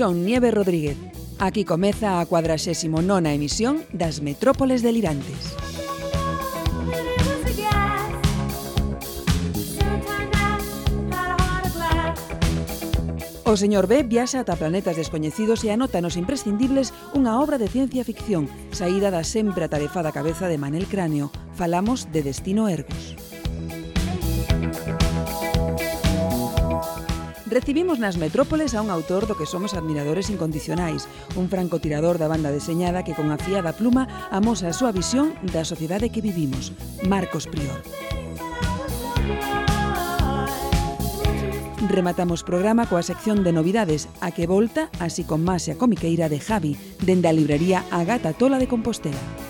Son Nieve Rodríguez. Aquí comeza a 49ª emisión das Metrópoles Delirantes. O señor B viaxa ata planetas descoñecidos e anota nos imprescindibles unha obra de ciencia ficción saída da sempre atarefada cabeza de Manel Cráneo. Falamos de Destino Ergos. recibimos nas metrópoles a un autor do que somos admiradores incondicionais, un francotirador da banda deseñada que con a pluma amosa a súa visión da sociedade que vivimos, Marcos Prior. Rematamos programa coa sección de novidades a que volta así con máis a comiqueira de Javi dende a librería Agata Tola de Compostela.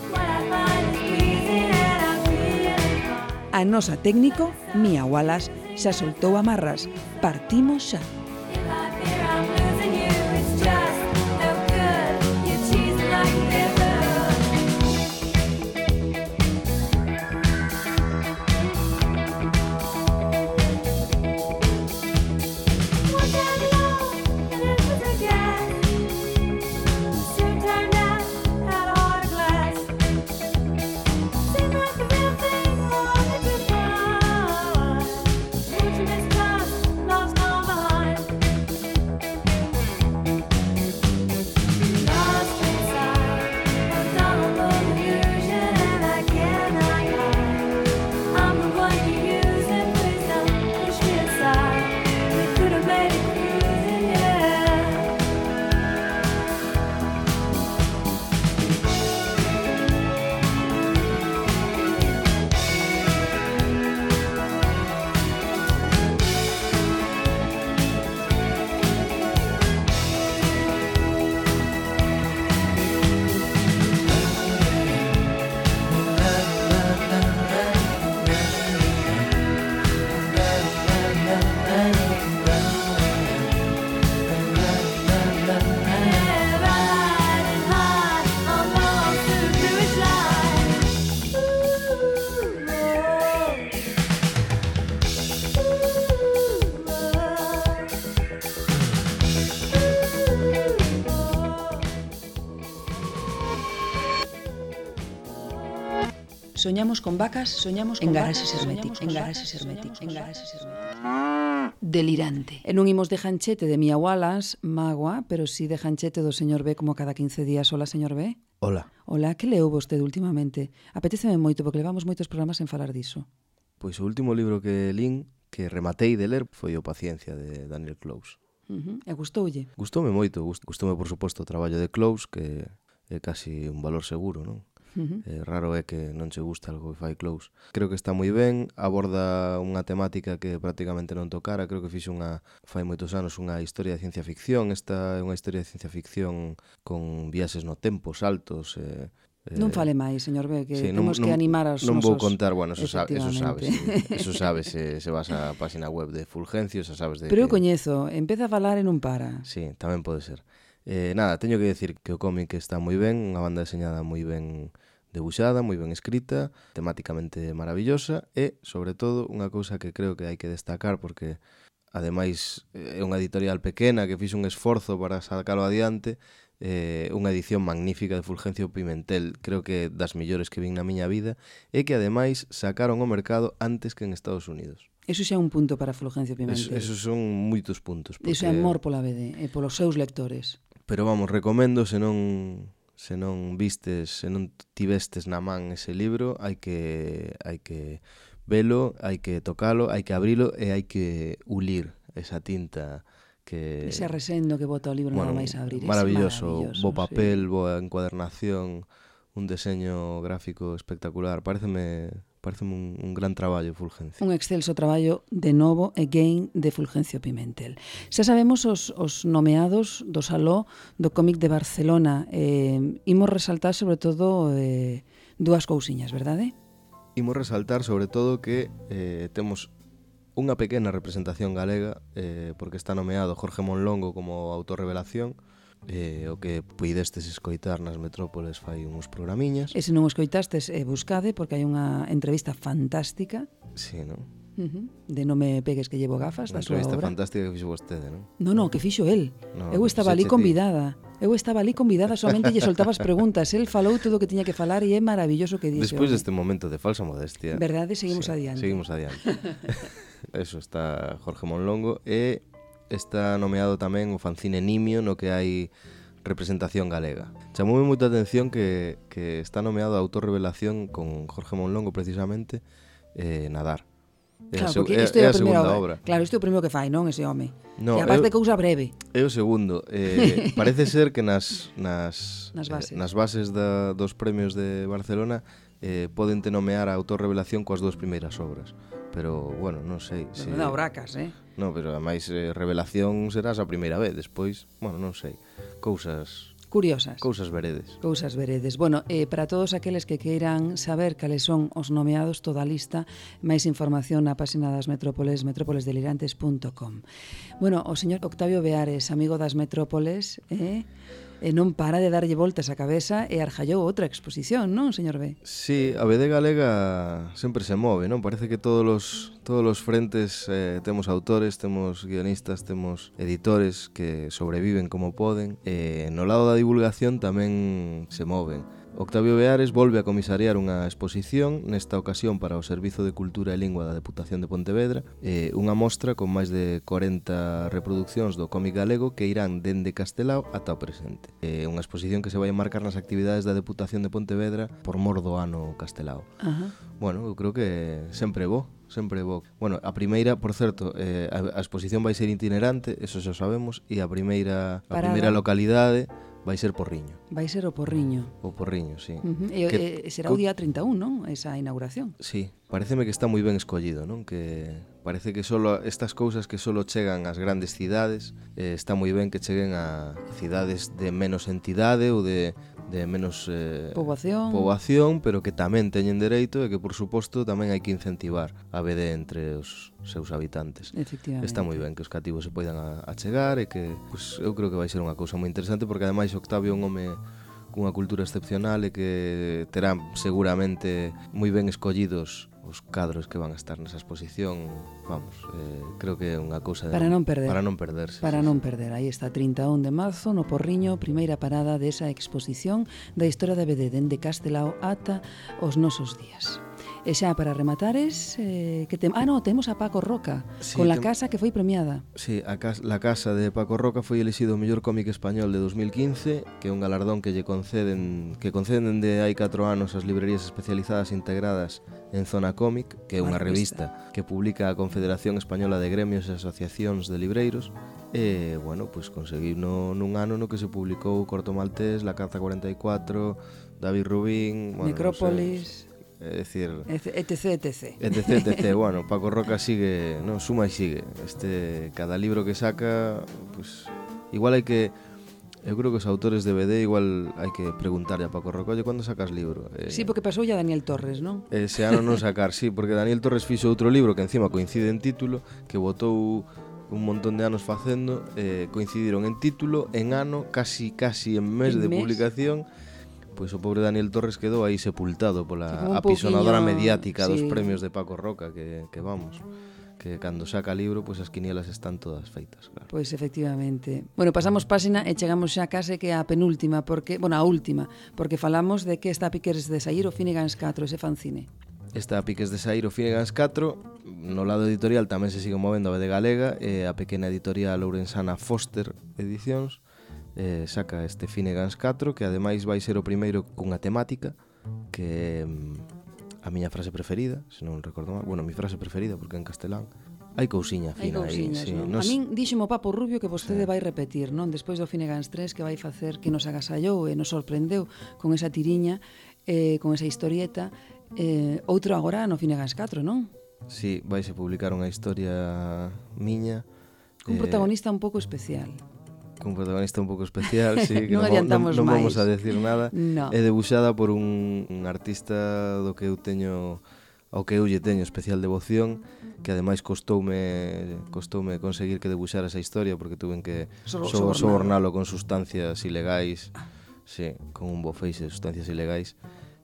A nosa técnico, Mía Wallace, xa soltou amarras. Partimos xa. Soñamos con vacas, soñamos con en garaxes herméticas, en garaxes herméticas, en garaxes herméticas. Delirante. E non imos de janchete de Mia Wallace, magua, pero si sí de janchete do señor B como cada 15 días. Hola, señor B. Hola. Hola, que leu vostede últimamente? Apetéceme moito porque levamos moitos programas en falar diso. Pois o último libro que lín, que rematei de ler, foi o Paciencia de Daniel Close. Uh -huh. E gustoulle? Gustoume moito, gustoume por suposto o traballo de Close, que é casi un valor seguro, non? Uh -huh. eh, raro é que non che gusta algo que fai Close. Creo que está moi ben, aborda unha temática que prácticamente non tocara, creo que fixe unha fai moitos anos unha historia de ciencia ficción, esta é unha historia de ciencia ficción con viaxes no tempo, saltos, eh, Eh, non fale máis, señor B, que sí, temos non, que animar aos non nosos... Non vou contar, bueno, eso, sabe, eso sabes, eso sabes, se, se vas á página web de Fulgencio, xa sabes de Pero que... eu coñezo, empeza a falar e non para. Sí, tamén pode ser. Eh, nada, teño que decir que o cómic está moi ben, unha banda deseñada moi ben debuxada, moi ben escrita, temáticamente maravillosa e, sobre todo, unha cousa que creo que hai que destacar porque ademais é unha editorial pequena que fixe un esforzo para sacalo adiante eh, unha edición magnífica de Fulgencio Pimentel, creo que das millores que vin na miña vida, e que ademais sacaron o mercado antes que en Estados Unidos. Eso xa é un punto para Fulgencio Pimentel. Eso, eso son moitos puntos. Porque... Eso é amor pola BD e polos seus lectores. Pero vamos, recomendo se non se non vistes, se non tivestes na man ese libro, hai que hai que velo, hai que tocalo, hai que abrilo e hai que ulir esa tinta que ese resendo que bota o libro bueno, non vais a abrir. Maravilloso, maravilloso bo papel, sí. boa encuadernación, un deseño gráfico espectacular. Pareceme Parece un, un gran traballo, Fulgencio. Un excelso traballo, de novo, again, de Fulgencio Pimentel. Xa sabemos os, os nomeados do Saló do cómic de Barcelona. Eh, imos resaltar, sobre todo, eh, dúas cousiñas, verdade? Imos resaltar, sobre todo, que eh, temos unha pequena representación galega, eh, porque está nomeado Jorge Monlongo como autorrevelación, revelación eh, o que puidestes escoitar nas metrópoles fai uns programiñas. E se non o escoitastes, eh, buscade, porque hai unha entrevista fantástica. Sí, non? Uh -huh. De non me pegues que llevo gafas da súa obra. Entrevista fantástica que fixo vostede, non? Non, non, que fixo el. No, eu estaba ali convidada. Ti. Eu estaba ali convidada, somente lle soltabas preguntas. El falou todo o que tiña que falar e é maravilloso que dixo. Despois deste momento de falsa modestia. Verdade, seguimos sí, adiante. Seguimos adiante. Eso está Jorge Monlongo e está nomeado tamén o fanzine Nimio no que hai representación galega. Chamoume moita atención que, que está nomeado a autorrevelación con Jorge Monlongo precisamente eh, Nadar. É claro, porque isto é, a, segunda obra. obra. Claro, isto é o primeiro que fai, non, ese home. No, e aparte eu, cousa breve. É o segundo. Eh, parece ser que nas, nas, nas eh, bases, eh, nas bases da, dos premios de Barcelona eh, poden te nomear a autorrevelación coas dúas primeiras obras pero bueno, non sei se... Menuda bracas, eh? No, pero ademais eh, revelación serás a primeira vez, despois, bueno, non sei, cousas... Curiosas. Cousas veredes. Cousas veredes. Bueno, eh, para todos aqueles que queiran saber cales son os nomeados toda a lista, máis información na página das metrópoles, metrópolesdelirantes.com. Bueno, o señor Octavio Beares, amigo das metrópoles, eh, e non para de darlle voltas á cabeza e arjallou outra exposición, non, señor B? Sí, a BD Galega sempre se move, non? Parece que todos os, todos os frentes eh, temos autores, temos guionistas, temos editores que sobreviven como poden. e no lado da divulgación tamén se moven. Octavio Beares volve a comisariar unha exposición, nesta ocasión para o Servizo de Cultura e Lingua da Deputación de Pontevedra, e unha mostra con máis de 40 reproduccións do cómic galego que irán dende Castelao ata o presente. É unha exposición que se vai marcar nas actividades da Deputación de Pontevedra por mor do ano Castelao. Ajá. Bueno, eu creo que sempre bo sempre bo. Bueno, a primeira, por certo, eh, a, a exposición vai ser itinerante, eso xa sabemos, e a primeira, a Parada. primeira localidade vai ser Porriño. Vai ser o Porriño. O Porriño, sí. Uh -huh. e, que, e, será o día 31, non? Esa inauguración. Sí, pareceme que está moi ben escollido, non? Que parece que solo estas cousas que solo chegan ás grandes cidades, eh, está moi ben que cheguen a cidades de menos entidade ou de de menos eh, poboación. poboación, pero que tamén teñen dereito e que, por suposto, tamén hai que incentivar a BD entre os seus habitantes. Efectivamente. Está moi ben que os cativos se poidan achegar e que pues, eu creo que vai ser unha cousa moi interesante porque, ademais, Octavio é un home cunha cultura excepcional e que terán seguramente moi ben escollidos os cadros que van a estar nesa exposición, vamos, eh, creo que é unha cousa de, para non perder. Para non perderse. Para sí, non sí. perder. Aí está 31 de marzo no Porriño, primeira parada desa exposición da historia da BD dende Castelao ata os nosos días. E xa para rematares, eh, que tem... ah, no, temos a Paco Roca, sí, con la tem... casa que foi premiada. Sí, a cas... la casa de Paco Roca foi elixido o mellor cómic español de 2015, que é un galardón que lle conceden que conceden de hai 4 anos as librerías especializadas integradas en Zona Cómic, que é unha revista que publica a Confederación Española de Gremios e Asociacións de Libreiros, E, bueno, pois pues, conseguiu no, nun ano no que se publicou Corto Maltés, La Caza 44, David Rubín... Bueno, Necrópolis... No sei, É dicir, etc, etc. Etc, etc. bueno, Paco Roca sigue, non, suma e sigue. Este cada libro que saca, pues igual hai que Eu creo que os autores de BD igual hai que preguntarlle a Paco Roca, oye, cando sacas libro. Eh, sí, porque pasou ya Daniel Torres, non? Ese eh, ano non sacar, sí, porque Daniel Torres fixo outro libro que encima coincide en título, que botou un montón de anos facendo, eh, coincidiron en título, en ano, casi casi en mes en de mes? publicación Pois o pobre Daniel Torres quedou aí sepultado pola apisonadora poquinho... mediática sí. dos premios de Paco Roca, que, que vamos que cando saca libro, pois as quinielas están todas feitas, claro. Pois efectivamente. Bueno, pasamos páxina e chegamos xa case que a penúltima, porque, bueno, a última, porque falamos de que está Piqueres de Sair o Finnegan's 4, ese fanzine. Está Piques de Sair o Finnegan's 4, no lado editorial tamén se sigue movendo a de Galega e a pequena editorial Ourensana Foster Edicións, eh, saca este Finnegan's 4 que ademais vai ser o primeiro cunha temática que mm, a miña frase preferida, se non recordo mal, bueno, mi frase preferida porque en castelán Hai cousiña fina aí, sí, non? Nos... A min díximo Papo Rubio que vostede sí. vai repetir, non? Despois do Finnegan's 3 que vai facer que nos agasallou e nos sorprendeu con esa tiriña, eh, con esa historieta, eh, outro agora no Finnegan's 4, non? Sí, vais a publicar unha historia miña. Un eh... protagonista un pouco especial cun protagonista un pouco especial, sí, que non, non, non, non vamos a decir nada. No. É debuxada por un, un artista do que eu teño ao que eu lle teño especial devoción, que ademais costoume costoume conseguir que debuxara esa historia porque tuven que so, so, sobornalo con sustancias ilegais, sí, con un bofeixe de sustancias ilegais.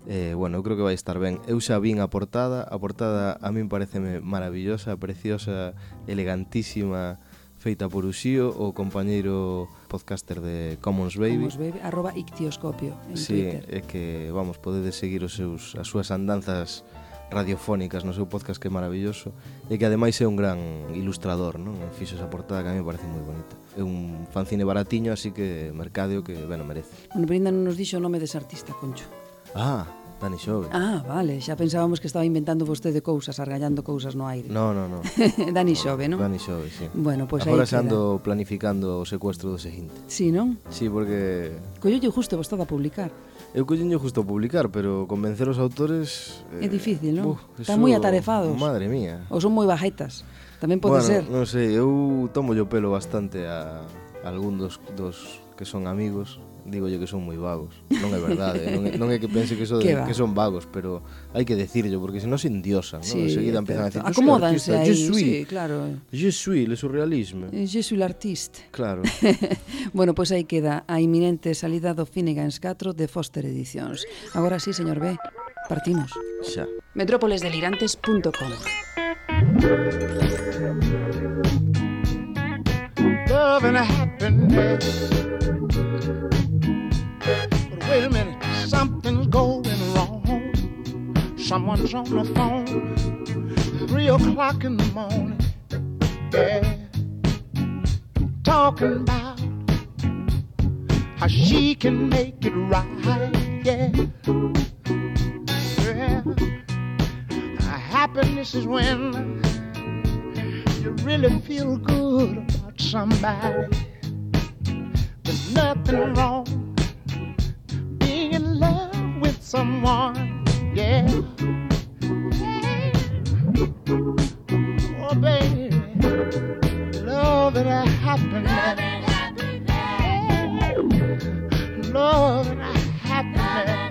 Eh, bueno, eu creo que vai estar ben. Eu xa vin a portada, a portada a min pareceme maravillosa, preciosa, elegantísima, feita por Uxío, o compañeiro podcaster de Commons Baby. Commons Baby, arroba ictioscopio en sí, Twitter. É que, vamos, podedes seguir os seus, as súas andanzas radiofónicas no seu podcast que é maravilloso e que ademais é un gran ilustrador, non? Fixo esa portada que a mí me parece moi bonita. É un fanzine baratiño, así que mercadeo que, bueno, merece. Bueno, pero ainda non nos dixo o nome dese artista, Concho. Ah, Dani Xove. Ah, vale, xa pensábamos que estaba inventando vostede cousas, argallando cousas no aire. No, no, no. Dani no, Xove, non? Dani Xove, sí. Bueno, pois pues Agora xa ando planificando o secuestro do seguinte. Sí, non? Sí, porque... Collolle justo vostede a publicar. Eu collollo justo a publicar, pero convencer os autores... Eh... É difícil, non? Uf, Están moi atarefados. Madre mía. Ou son moi bajetas. Tamén pode bueno, ser. non sei, eu tomo yo pelo bastante a, a algún dos, dos que son amigos digo yo que son moi vagos. Non é verdade, non é, non é que pense que, so de, que son vagos, pero hai que decirlo, porque senón se endiosan, sí, non? Enseguida empiezan a decir, acomódanse aí, sí, claro. Je suis le surrealisme. Eh, Je suis l'artiste. Claro. bueno, pois pues aí queda a iminente salida do Finnegan's 4 de Foster Edicións. Agora sí, señor B, partimos. Xa. metrópolesdelirantes.com Love and happiness Someone's on the phone, three o'clock in the morning. Yeah, talking about how she can make it right. Yeah, yeah. Happiness is when you really feel good about somebody. There's nothing wrong being in love with someone. Yeah. Oh, baby, love and happiness. Love and happiness.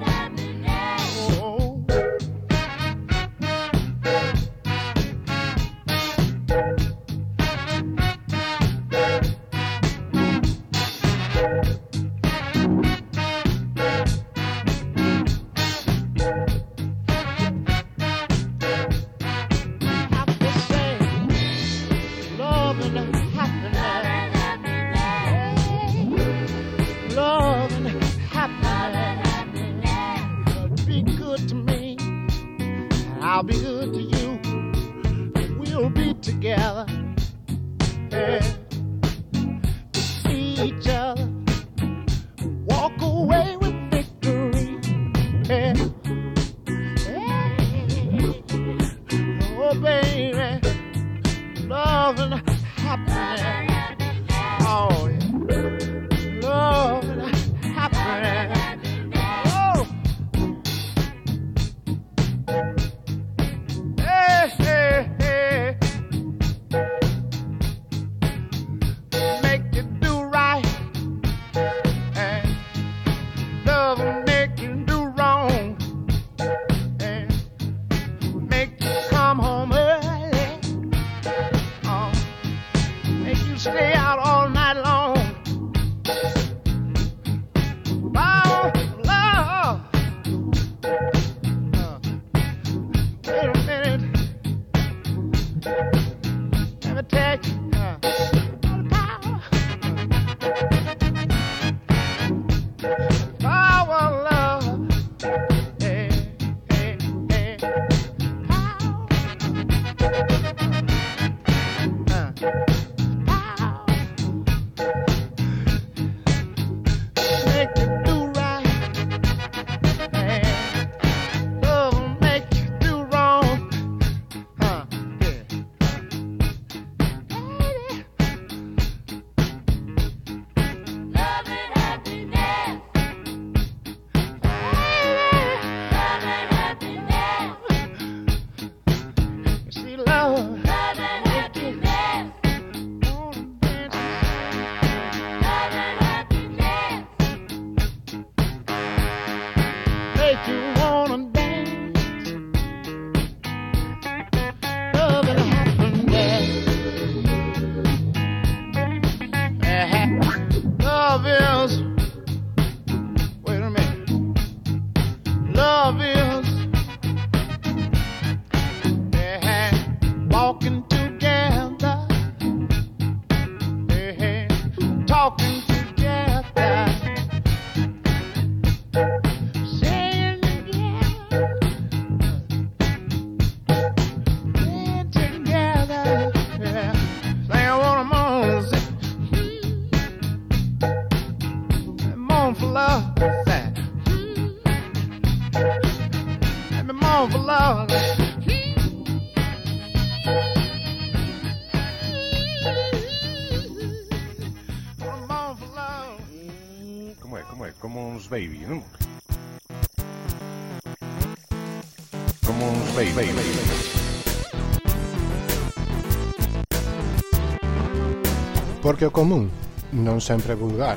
porque o común non sempre é vulgar.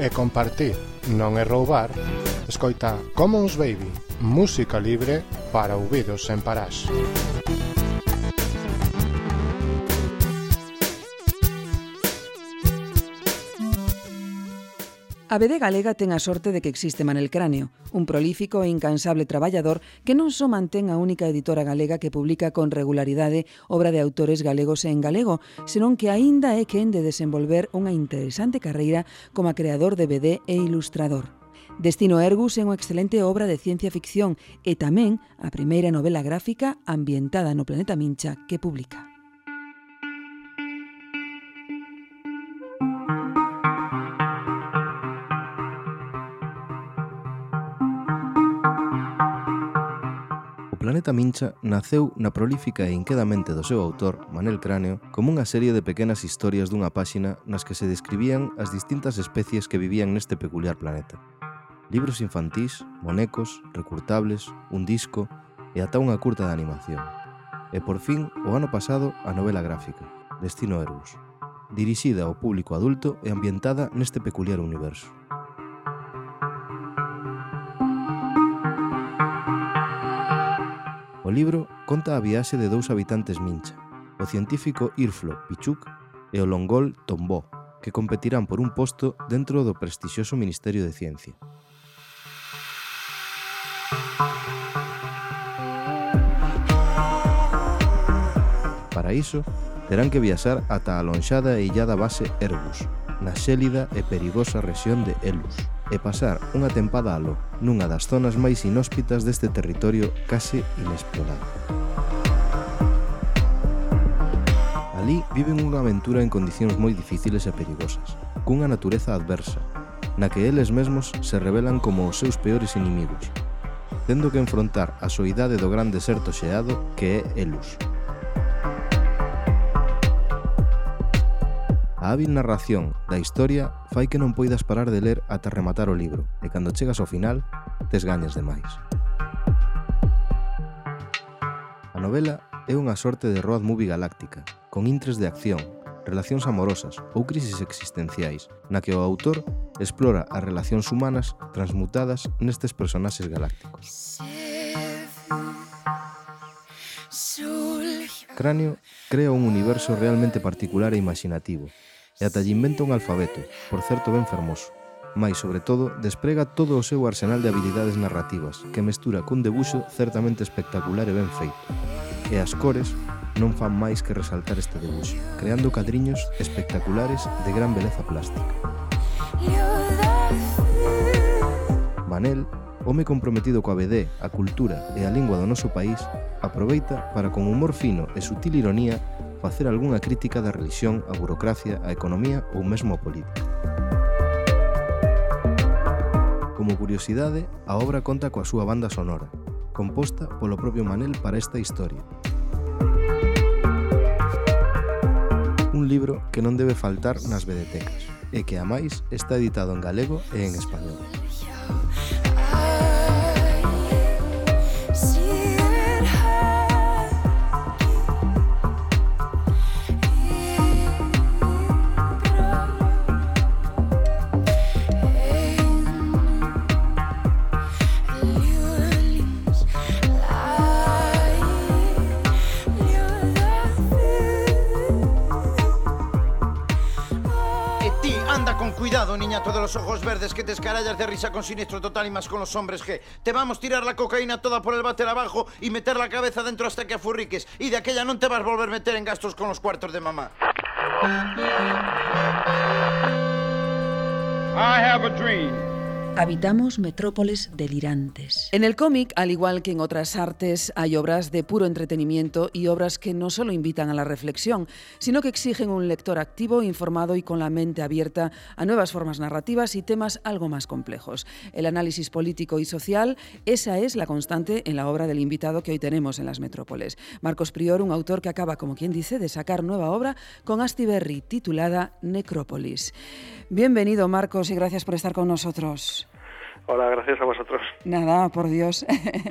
E compartir non é roubar. Escoita Commons Baby, música libre para ouvidos sen parás. A BD Galega ten a sorte de que existe Manel Cráneo, un prolífico e incansable traballador que non só mantén a única editora galega que publica con regularidade obra de autores galegos en galego, senón que aínda é quen de desenvolver unha interesante carreira como creador de BD e ilustrador. Destino Ergus é unha excelente obra de ciencia ficción e tamén a primeira novela gráfica ambientada no planeta Mincha que publica. Planeta Mincha naceu na prolífica e inquedamente do seu autor, Manel Cráneo, como unha serie de pequenas historias dunha páxina nas que se describían as distintas especies que vivían neste peculiar planeta. Libros infantís, monecos, recurtables, un disco e ata unha curta de animación. E por fin, o ano pasado, a novela gráfica, Destino Erbus, dirixida ao público adulto e ambientada neste peculiar universo. O libro conta a viaxe de dous habitantes mincha, o científico Irflo Pichuk e o longol Tombó, que competirán por un posto dentro do prestixioso Ministerio de Ciencia. Para iso, terán que viaxar ata a lonxada e illada base Erbus, na xélida e perigosa rexión de Elus e pasar unha tempada aló nunha das zonas máis inhóspitas deste territorio case inexplorado. Alí viven unha aventura en condicións moi difíciles e perigosas, cunha natureza adversa, na que eles mesmos se revelan como os seus peores inimigos, tendo que enfrontar a soidade do gran deserto xeado que é Elus, A hábil narración da historia fai que non poidas parar de ler ata rematar o libro, e cando chegas ao final, tes gañas demais. A novela é unha sorte de road movie galáctica, con intres de acción, relacións amorosas ou crisis existenciais, na que o autor explora as relacións humanas transmutadas nestes personaxes galácticos. Cráneo crea un universo realmente particular e imaginativo, e ata lle inventa un alfabeto, por certo ben fermoso. Mais, sobre todo, desprega todo o seu arsenal de habilidades narrativas, que mestura cun debuxo certamente espectacular e ben feito. E as cores non fan máis que resaltar este debuxo, creando cadriños espectaculares de gran beleza plástica. Manel home comprometido coa BD, a cultura e a lingua do noso país, aproveita para con humor fino e sutil ironía facer algunha crítica da religión, a burocracia, a economía ou mesmo a política. Como curiosidade, a obra conta coa súa banda sonora, composta polo propio Manel para esta historia. Un libro que non debe faltar nas vedetecas, e que, a máis, está editado en galego e en español. Niñato de los ojos verdes, que te escarallas de risa con siniestro total y más con los hombres G. Te vamos a tirar la cocaína toda por el váter abajo y meter la cabeza dentro hasta que afurriques. Y de aquella no te vas a volver a meter en gastos con los cuartos de mamá. Habitamos metrópoles delirantes. En el cómic, al igual que en otras artes, hay obras de puro entretenimiento y obras que no solo invitan a la reflexión, sino que exigen un lector activo, informado y con la mente abierta a nuevas formas narrativas y temas algo más complejos. El análisis político y social, esa es la constante en la obra del invitado que hoy tenemos en las metrópoles. Marcos Prior, un autor que acaba, como quien dice, de sacar nueva obra con Asti Berry, titulada Necrópolis. Bienvenido, Marcos, y gracias por estar con nosotros. Hola, gracias a vosotros. Nada, por Dios.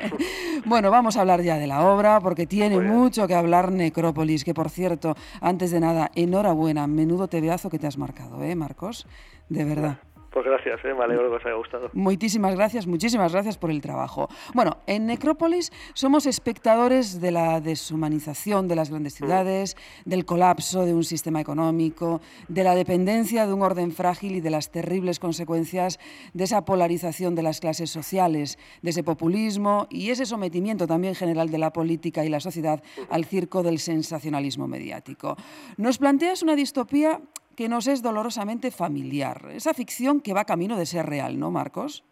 bueno, vamos a hablar ya de la obra porque tiene mucho que hablar Necrópolis, que por cierto, antes de nada, enhorabuena, menudo tebeazo que te has marcado, ¿eh, Marcos? De verdad. Pues gracias, ¿eh? me alegro que os haya gustado. Muchísimas gracias, muchísimas gracias por el trabajo. Bueno, en Necrópolis somos espectadores de la deshumanización de las grandes ciudades, del colapso de un sistema económico, de la dependencia de un orden frágil y de las terribles consecuencias de esa polarización de las clases sociales, de ese populismo y ese sometimiento también general de la política y la sociedad al circo del sensacionalismo mediático. Nos planteas una distopía que nos es dolorosamente familiar, esa ficción que va camino de ser real, ¿no, Marcos?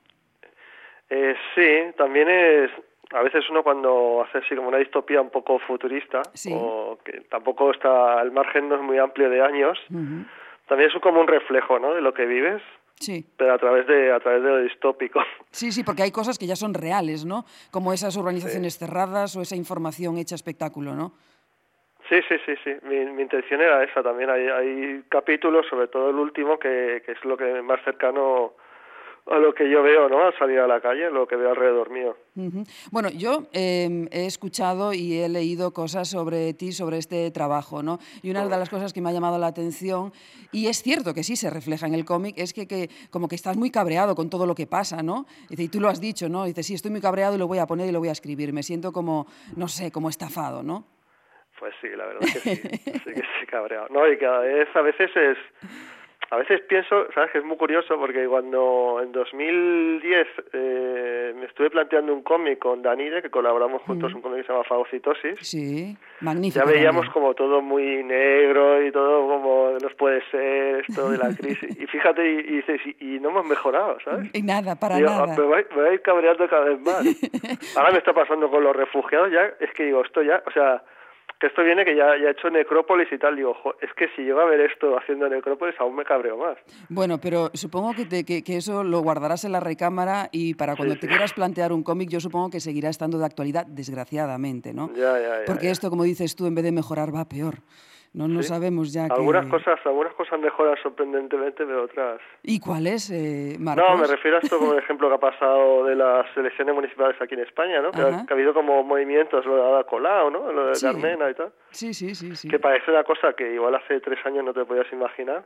Eh, sí, también es... A veces uno cuando hace así como una distopía un poco futurista, Sí. o que tampoco está, el margen no es muy amplio de años, también es como un reflejo, ¿no? De lo que vives, Sí, pero a través de, a través de lo distópico. sí, sí, porque hay cosas que ya son reales, ¿no? Como esas urbanizaciones cerradas o esa información hecha espectáculo, ¿no? Sí, sí, sí, sí. Mi, intención era esa también. Hay, hay capítulos, sobre todo el último, que, que es lo que más cercano a lo que yo veo, ¿no? Al salir a la calle, lo que veo alrededor mío. Bueno, yo eh, he escuchado y he leído cosas sobre ti, sobre este trabajo, ¿no? Y una de las cosas que me ha llamado la atención, y es cierto que sí se refleja en el cómic, es que, que como que estás muy cabreado con todo lo que pasa, ¿no? Dice, y tú lo has dicho, ¿no? Dice, sí, estoy muy cabreado y lo voy a poner y lo voy a escribir. Me siento como, no sé, como estafado, ¿no? Pues sí, la verdad que sí, sí que sí cabreado. No, y cada vez, a veces es, a veces pienso, sabes que es muy curioso porque cuando en 2010 eh, me estuve planteando un cómic con Danide, que colaboramos juntos, un cómic que se llama Fagocitosis, Sí, magnífico. ya veíamos como todo muy negro y todo como no puede ser esto de la crisis. Y fíjate, y, y dices, y, y no hemos mejorado, ¿sabes? Y nada, para Digo, nada. "Ah, Me, voy, me voy a ir cabreando cada vez más. Ahora me está pasando con los refugiados, ya es que digo, esto ya, o sea, que esto viene que ya, ya he hecho necrópolis y tal, digo, "Jo, es que si llego a ver esto haciendo necrópolis aún me cabreo más. Bueno, pero supongo que, te- que, que eso lo guardarás en la recámara y para cuando te quieras plantear un cómic, yo supongo que seguirá estando de actualidad, desgraciadamente, ¿no? Ya, ya, ya. Porque esto, como dices tú, en vez de mejorar, va peor. No, no Sí. sabemos ya Algunas que... cosas, algunas cosas mejoran sorprendentemente, pero otras... ¿Y cuáles, eh, Marcos? No, me refiero a esto como ejemplo que ha pasado de las elecciones municipales aquí en España, ¿no? Que, ha, que ha habido como movimientos, lo de Ada Colau, ¿no? Lo de Sí. Carmena y tal. Sí, sí, sí, sí. Que parece una cosa que igual hace tres años no te podías imaginar.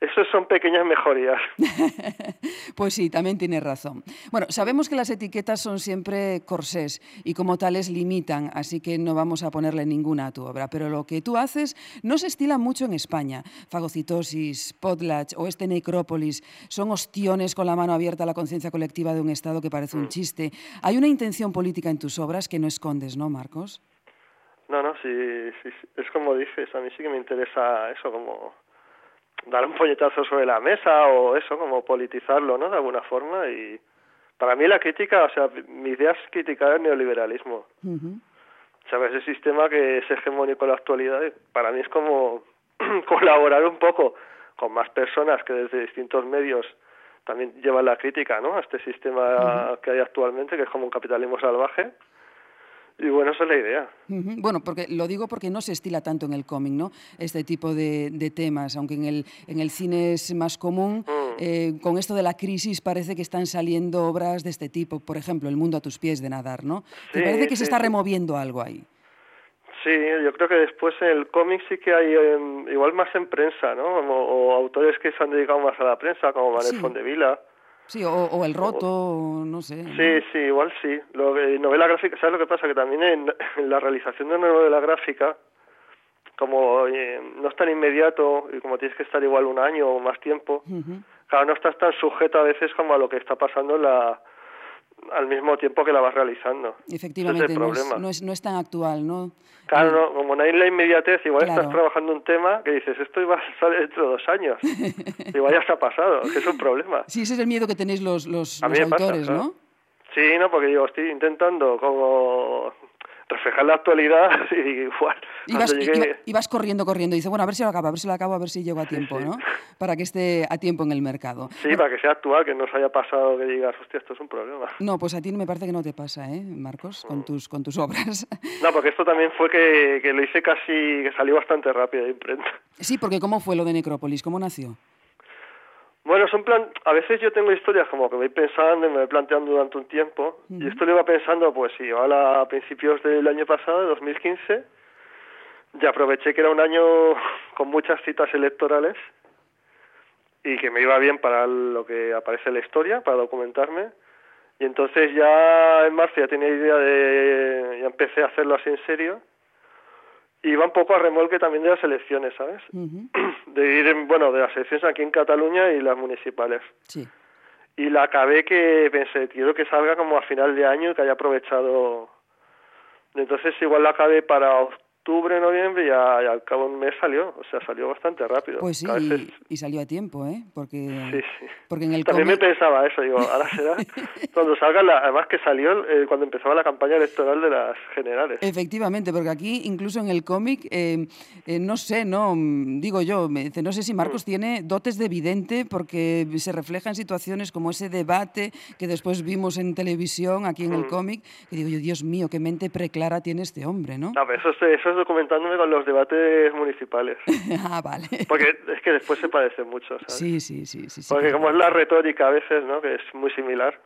Esos son pequeñas mejorías. Pues sí, también tienes razón. Bueno, sabemos que las etiquetas son siempre corsés y como tales limitan, así que no vamos a ponerle ninguna a tu obra. Pero lo que tú haces no se estila mucho en España. Fagocitosis, potlatch o este necrópolis son ostiones con la mano abierta a la conciencia colectiva de un Estado que parece un chiste. Hay una intención política en tus obras que no escondes, ¿no, Marcos? No, no, sí, sí, sí, es como dices, a mí sí que me interesa eso, como dar un puñetazo sobre la mesa o eso, como politizarlo, ¿no? De alguna forma y para mí la crítica, o sea, mi idea es criticar el neoliberalismo. ¿Sabes? Ese sistema que es hegemónico en la actualidad, para mí es como colaborar un poco con más personas que desde distintos medios también llevan la crítica, ¿no? A este sistema que hay actualmente, que es como un capitalismo salvaje. Y bueno, esa es la idea. Bueno, porque lo digo porque no se estila tanto en el cómic, ¿no? Este tipo de, de temas, aunque en el, en el cine es más común. Mm. eh, con esto de la crisis parece que están saliendo obras de este tipo, por ejemplo, El mundo a tus pies de Nadar, ¿no? ¿Te Sí, parece que se está removiendo algo ahí? Sí, yo creo que después en el cómic sí que hay em, igual más en prensa, ¿no? O autores que se han dedicado más a la prensa, como Manuel Sí. Fondevila. Sí, o, o El roto, o no sé. ¿no? Sí, sí, igual sí. Lo, de novela gráfica, ¿sabes lo que pasa? Que también en, en la realización de una novela gráfica, como eh, no es tan inmediato y como tienes que estar igual un año o más tiempo, Ujú. claro, no estás tan sujeto a veces como a lo que está pasando en la al mismo tiempo que la vas realizando. Efectivamente, es no, es, no, es, no es tan actual, ¿no? Claro, no, como no hay la inmediatez, igual Claro. estás trabajando un tema que dices, esto iba a salir dentro de dos años. igual ya se ha pasado, que es un problema. Sí, ese es el miedo que tenéis los, los, los pasa, autores. ¿no? Sí, no, porque yo estoy intentando como reflejar la actualidad y igual y vas corriendo, corriendo. Y dices, bueno, a ver si lo acabo, a ver si lo acabo, a ver si llego a tiempo, ¿no? Para que esté a tiempo en el mercado. Sí, para que sea actual, que no se haya pasado que digas, hostia, esto es un problema. No, pues a ti me parece que no te pasa, ¿eh, Marcos? Con tus, con tus obras. No, porque esto también fue que, que lo hice casi, que salió bastante rápido de imprenta. Sí, porque ¿cómo fue lo de Necrópolis? ¿Cómo nació? Bueno, son plan, a veces yo tengo historias como que voy pensando y me voy planteando durante un tiempo. Y esto lo iba pensando, pues igual a principios del año pasado, de 2015. Ya aproveché que era un año con muchas citas electorales y que me iba bien para lo que aparece en la historia, para documentarme. Y entonces ya en marzo ya tenía idea de, ya empecé a hacerlo así en serio. Y iba un poco a remolque también de las elecciones, ¿sabes? Ujú, De ir, en, bueno, de las elecciones aquí en Cataluña y las municipales. Sí. Y la acabé que pensé, quiero que salga como a final de año y que haya aprovechado. Entonces igual la acabé para octubre, noviembre y, a- y al cabo de un mes salió. O sea, salió bastante rápido. Pues sí, veces- y, y salió a tiempo, ¿eh? Porque, Sí, sí. porque en el También me pensaba eso, digo, ahora será cuando salga, la, además que salió eh, cuando empezaba la campaña electoral de las generales. Efectivamente, porque aquí, incluso en el cómic, eh, eh, no sé, no Mm, digo yo, me dice, no sé si Marcos Mm. tiene dotes de vidente porque se refleja en situaciones como ese debate que después vimos en televisión, aquí en Mm. el cómic, que digo yo, Dios mío, qué mente preclara tiene este hombre, ¿no? No, pero eso, es- eso es documentándome con los debates municipales. ah, vale. Porque es que después se parece mucho, ¿sabes? Sí, sí, sí, sí. sí, Porque claro. como es la retórica a veces, ¿no? Que es muy similar.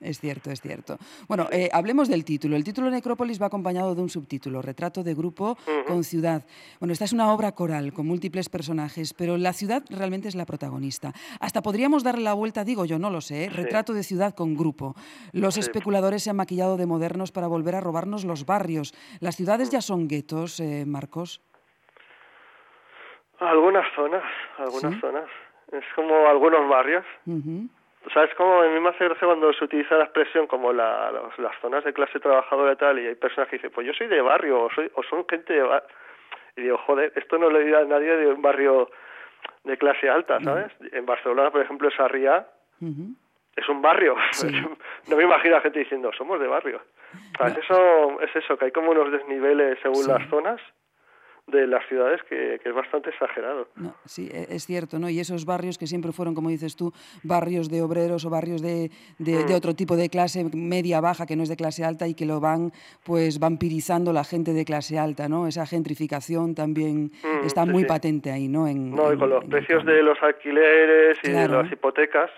Es cierto, es cierto. Bueno, eh, hablemos del título. El título Necrópolis va acompañado de un subtítulo, Retrato de grupo con ciudad. Bueno, esta es una obra coral con múltiples personajes, pero la ciudad realmente es la protagonista. Hasta podríamos darle la vuelta, digo yo, no lo sé, ¿eh? Retrato de ciudad con grupo. Los especuladores se han maquillado de modernos para volver a robarnos los barrios. ¿Las ciudades ya son guetos, eh, Marcos? Algunas zonas, algunas ¿Sí? zonas. Es como algunos barrios. O sea, es como, a mí me hace gracia cuando se utiliza la expresión como la, los- las zonas de clase trabajadora y tal, y hay personas que dicen, pues yo soy de barrio, o, soy, o son gente de barrio. Y digo, joder, esto no le dirá a nadie de un barrio de clase alta, ¿sabes? En Barcelona, por ejemplo, Sarriá Ujú. Es un barrio. Sí. no me imagino a gente diciendo, somos de barrio. Eso, es eso, que hay como unos desniveles según Sí. las zonas de las ciudades que, que es bastante exagerado. No, sí, e- es cierto, ¿no? Y esos barrios que siempre fueron, como dices tú, barrios de obreros o barrios de, de- Mm. de otro tipo de clase media baja que no es de clase alta y que lo van pues vampirizando la gente de clase alta, ¿no? Esa gentrificación también Mm, está sí, muy sí. patente ahí, ¿no? En, No, y en- con los precios de los alquileres y Claro. de las hipotecas,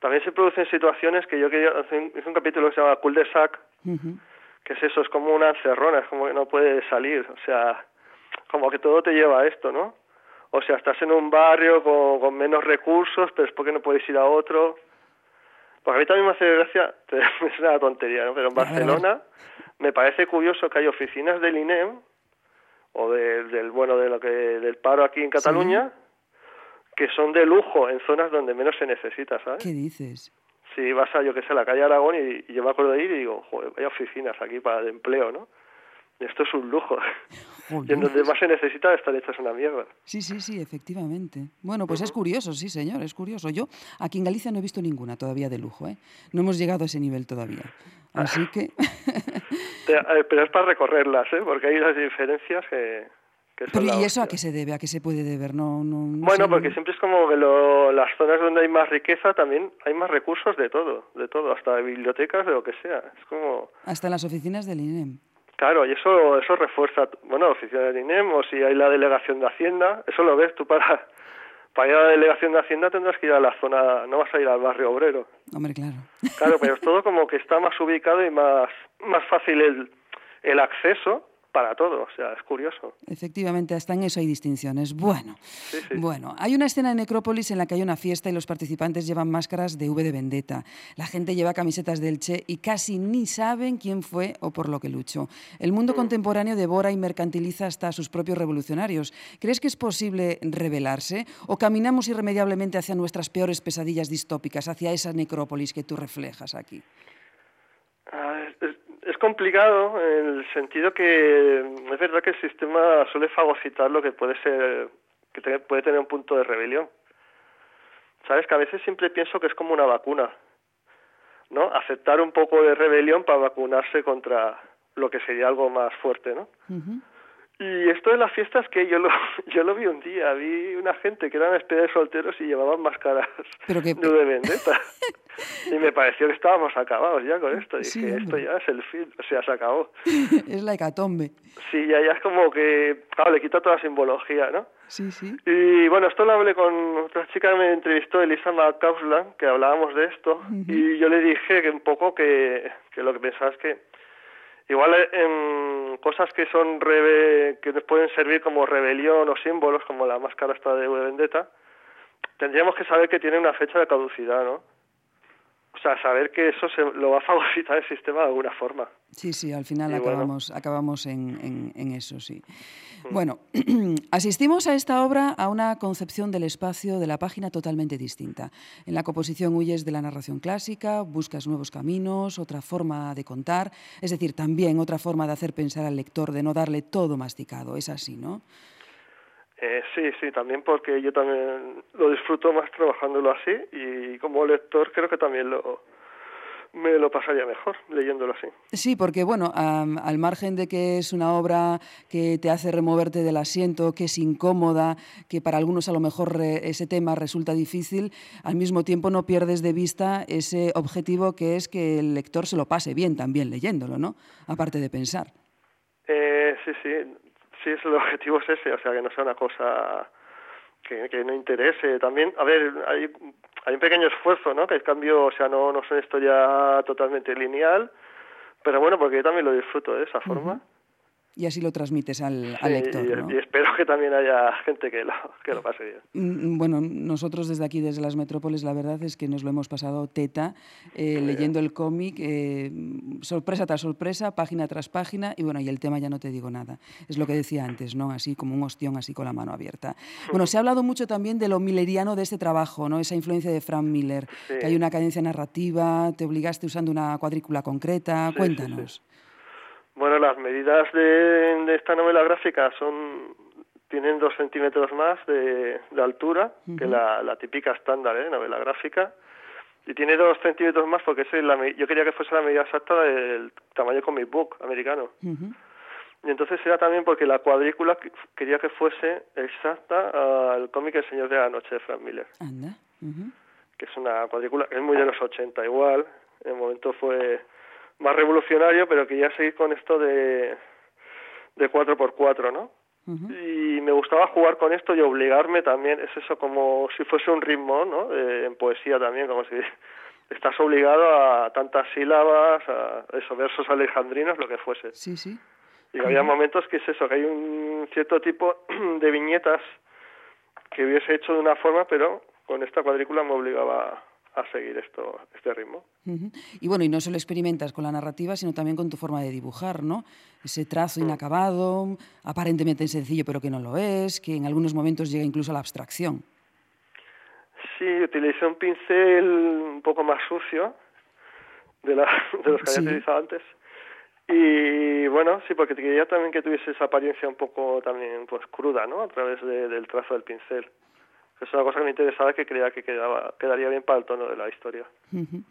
también se producen situaciones que yo quería un, hice un capítulo que se llama Cul de Sac, que es eso, es como una encerrona, es como que no puedes salir, o sea, como que todo te lleva a esto, ¿no? O sea, estás en un barrio con, con menos recursos, pero es porque no puedes ir a otro. Porque a mí también me hace gracia, es una tontería, ¿no? Pero en. Barcelona me parece curioso que hay oficinas del INEM, o de- del, bueno, de lo que, del paro aquí en Cataluña, que son de lujo en zonas donde menos se necesita, ¿sabes? ¿Qué dices? si vas a, yo que sé, a la calle Aragón y, y yo me acuerdo de ir y digo, joder, vaya oficinas aquí para de empleo, ¿no? Esto es un lujo. Y en donde más se necesita están hechas una mierda. Sí, sí, sí, efectivamente. Bueno, pues es curioso, sí, señor, es curioso. Yo aquí en Galicia no he visto ninguna todavía de lujo, ¿eh? No hemos llegado a ese nivel todavía. Así que... Eh, Pero es para recorrerlas, ¿eh? Porque hay unas diferencias que... que son Pero la ¿y eso a qué se debe? ¿A qué se puede deber? No, no, no Bueno, sé, porque siempre es como que lo- las zonas donde hay más riqueza también hay más recursos de todo, de todo, hasta de bibliotecas, de lo que sea. Es como... Hasta en las oficinas del INEM. Claro, y eso eso refuerza, bueno, oficina del INEM o si hay la delegación de Hacienda, eso lo ves tú para para ir a la delegación de Hacienda tendrás que ir a la zona, no vas a ir al barrio obrero. Hombre, claro. Claro, pero es todo como que está más ubicado y más más fácil el el acceso para todo, o sea, es curioso. Efectivamente, hasta en eso hay distinciones. Bueno, sí. bueno, hay una escena en Necrópolis en la que hay una fiesta y los participantes llevan máscaras de V de Vendetta. La gente lleva camisetas del Che y casi ni saben quién fue o por lo que luchó. El mundo contemporáneo devora y mercantiliza hasta a sus propios revolucionarios. ¿Crees que es posible rebelarse o caminamos irremediablemente hacia nuestras peores pesadillas distópicas, hacia esa necrópolis que tú reflejas aquí? es, es complicado en el sentido que es verdad que el sistema suele fagocitar lo que puede ser, que puede tener un punto de rebelión. Sabes que a veces siempre pienso que es como una vacuna, ¿no? Aceptar un poco de rebelión para vacunarse contra lo que sería algo más fuerte, ¿no? Ujú. Y esto de las fiestas que yo lo, yo lo vi un día, vi una gente que eran de solteros y llevaban máscaras Pero que- de vendetta. y me pareció que estábamos acabados ya con esto. Dije, Sí, esto ya es el fin, o sea, se acabó. es la hecatombe. Sí, ya, ya es como que, claro, le quita toda simbología, ¿no? Sí, sí. Y bueno, esto lo hablé con otra chica que me entrevistó, Elisa McCausland, que hablábamos de esto, y yo le dije que un poco que, que lo que pensaba es que igual en cosas que son rebe- que nos pueden servir como rebelión o símbolos, como la máscara esta de Vendetta, tendríamos que saber que tiene una fecha de caducidad, ¿no? O sea, saber que eso se lo va a fagocitar el sistema de alguna forma. Sí, sí, al final Y bueno. acabamos, acabamos en, en- en eso, sí. Bueno, asistimos a esta obra a una concepción del espacio de la página totalmente distinta. En la composición huyes de la narración clásica, buscas nuevos caminos, otra forma de contar, es decir, también otra forma de hacer pensar al lector, de no darle todo masticado. Es así, ¿no? Eh, sí, sí, también porque yo también lo disfruto más trabajándolo así y como lector creo que también lo me lo pasaría mejor leyéndolo así. Sí, porque bueno, al margen de que es una obra que te hace removerte del asiento, que es incómoda, que para algunos a lo mejor re- ese tema resulta difícil, al mismo tiempo no pierdes de vista ese objetivo que es que el lector se lo pase bien también leyéndolo, ¿no? Aparte de pensar. Eh, sí, sí, sí, el objetivo es ese, o sea, que no sea una cosa que, no interese. También, a ver, hay, hay un pequeño esfuerzo, ¿no? Que el cambio, o sea, no, no es una historia totalmente lineal, pero bueno, porque yo también lo disfruto de esa forma. Y así lo transmites al, al Sí, lector, y, ¿no? y espero que también haya gente que lo, que lo pase bien. Mm, Bueno, nosotros desde aquí, desde las metrópoles, la verdad es que nos lo hemos pasado teta eh, leyendo el cómic, eh, sorpresa tras sorpresa, página tras página, y bueno, y el tema ya no te digo nada. Es lo que decía antes, ¿no? Así como un ostión, así con la mano abierta. Bueno, se ha hablado mucho también de lo milleriano de este trabajo, ¿no? Esa influencia de Frank Miller, que hay una cadencia narrativa, te obligaste usando una cuadrícula concreta. sí, Cuéntanos. Bueno, las medidas de, de esta novela gráfica son tienen dos centímetros más de, de altura que la, la típica estándar ¿eh? novela gráfica. Y tiene dos centímetros más porque es la, yo quería que fuese la medida exacta del tamaño comic book americano. Y entonces era también porque la cuadrícula que- quería que fuese exacta al cómic El Señor de la Noche de Frank Miller. Anda. que es una cuadrícula que es muy de los 80 igual, en el momento fue más revolucionario, pero quería seguir con esto de de 4x4, ¿no? Y me gustaba jugar con esto y obligarme también, es eso como si fuese un ritmo, ¿no? Eh, en poesía también, como si estás obligado a tantas sílabas, a esos versos alejandrinos, lo que fuese. Sí, sí. Y había momentos que es eso, que hay un cierto tipo de viñetas que hubiese hecho de una forma, pero con esta cuadrícula me obligaba a seguir esto, este ritmo. Y bueno, y no solo experimentas con la narrativa, sino también con tu forma de dibujar, ¿no? Ese trazo inacabado, aparentemente sencillo, pero que no lo es, que en algunos momentos llega incluso a la abstracción. Sí, utilicé un pincel un poco más sucio de, la, de los que Sí. había utilizado antes. Y bueno, sí, porque quería también que tuviese esa apariencia un poco también pues cruda, ¿no? A través de- del trazo del pincel. Es una cosa que me interesaba que creía que quedaba, quedaría bien para el tono de la historia. Ujú.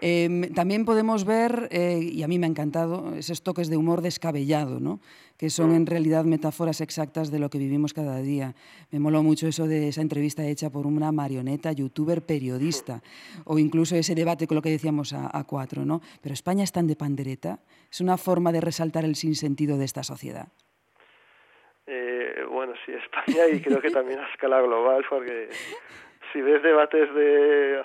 Em, también podemos ver, eh, y a mí me ha encantado, esos toques de humor descabellado, ¿no? que son en realidad metáforas exactas de lo que vivimos cada día. Me moló mucho eso de esa entrevista hecha por una marioneta, youtuber, periodista, o incluso ese debate con lo que decíamos a, a cuatro. ¿no? Pero España es tan de pandereta, es una forma de resaltar el sinsentido de esta sociedad. Eh, bueno, sí, España y creo que también a escala global, porque si ves debates de,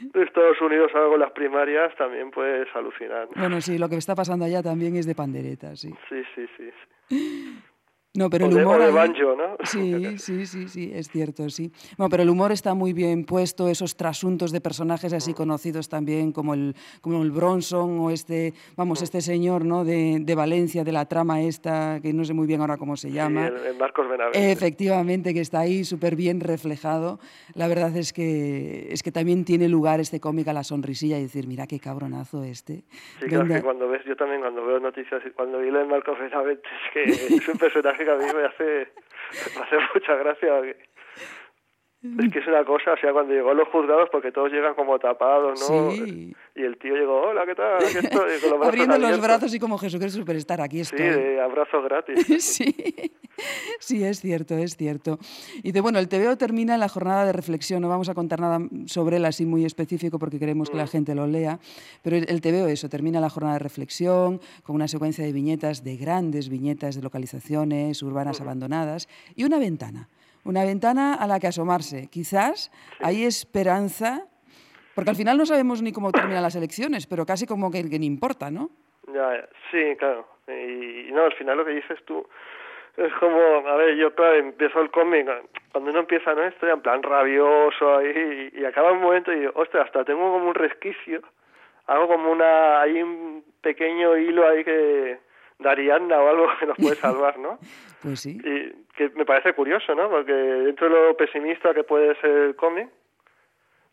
de Estados Unidos ahora con las primarias, también puedes alucinar. ¿no? Bueno, sí, lo que está pasando allá también es de pandereta, sí. Sí, sí, sí. sí. No, pero o el humor... de banjo, ¿no? Sí, sí, sí, sí, es cierto, sí. Bueno, pero el humor está muy bien puesto, esos trasuntos de personajes así Mm. conocidos también como el, como el Bronson o este, vamos, Mm. este señor, ¿no? De, de Valencia, de la trama esta, que no sé muy bien ahora cómo se Sí, llama. el, el Marcos Benavente. Efectivamente, que está ahí súper bien reflejado. La verdad es que, es que también tiene lugar este cómic a la sonrisilla y decir, mira qué cabronazo este. Sí, claro, ¿Dónde- que cuando ves, yo también cuando veo noticias cuando vi de Marcos Benavente, es que es un personaje que a mí me hace, me hace mucha gracia. Es que es una cosa, o sea, cuando llegó a los juzgados, porque todos llegan como tapados, ¿no? Sí. Y el tío llegó, hola, ¿qué tal? Aquí estoy, con los brazos Abriendo los brazos y como Jesucristo Superstar, aquí Sí, estoy. de abrazos gratis. Sí, sí, es cierto, es cierto. Y de bueno, el TVO termina en la jornada de reflexión. No vamos a contar nada sobre él así muy específico porque queremos que la gente lo lea. Pero el el TVO, eso, termina la jornada de reflexión con una secuencia de viñetas, de grandes viñetas de localizaciones urbanas abandonadas y una ventana. Una ventana a la que asomarse. Quizás hay esperanza, porque al final no sabemos ni cómo terminan las elecciones, pero casi como que, que ni importa, ¿no? Ya, ya. sí, claro. Y, y no, al final lo que dices tú es como, a ver, yo claro, empiezo el cómic, cuando uno empieza, ¿no? Estoy en plan rabioso ahí y, y acaba un momento y digo, ostras, hasta tengo como un resquicio, hago como una, hay un pequeño hilo ahí que, de o algo que nos puede salvar, ¿no? Pues sí. Y que me parece curioso, ¿no? Porque dentro de lo pesimista que puede ser el cómic,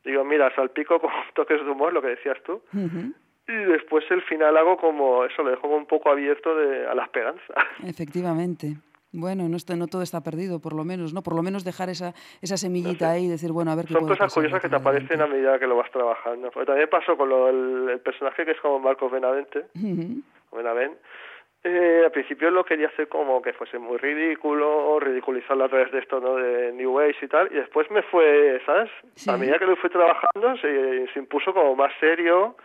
digo, mira, salpico con toques de humor, lo que decías tú, y después el final hago como, eso, lo dejo como un poco abierto de, a la esperanza. Efectivamente. Bueno, no, está, no todo está perdido, por lo menos, ¿no? Por lo menos dejar esa, esa semillita ahí y decir, bueno, a ver qué Son puede cosas pasar curiosas que te adelante. aparecen a medida que lo vas trabajando. Porque también pasó con lo, el, el personaje que es como Marcos Benavente. Benavent, eh, al principio lo quería hacer como que fuese muy ridículo, ridiculizarlo a través de esto, ¿no? De New Age y tal, y después me fue, ¿sabes? Sí. A medida que lo fui trabajando se, se impuso como más serio,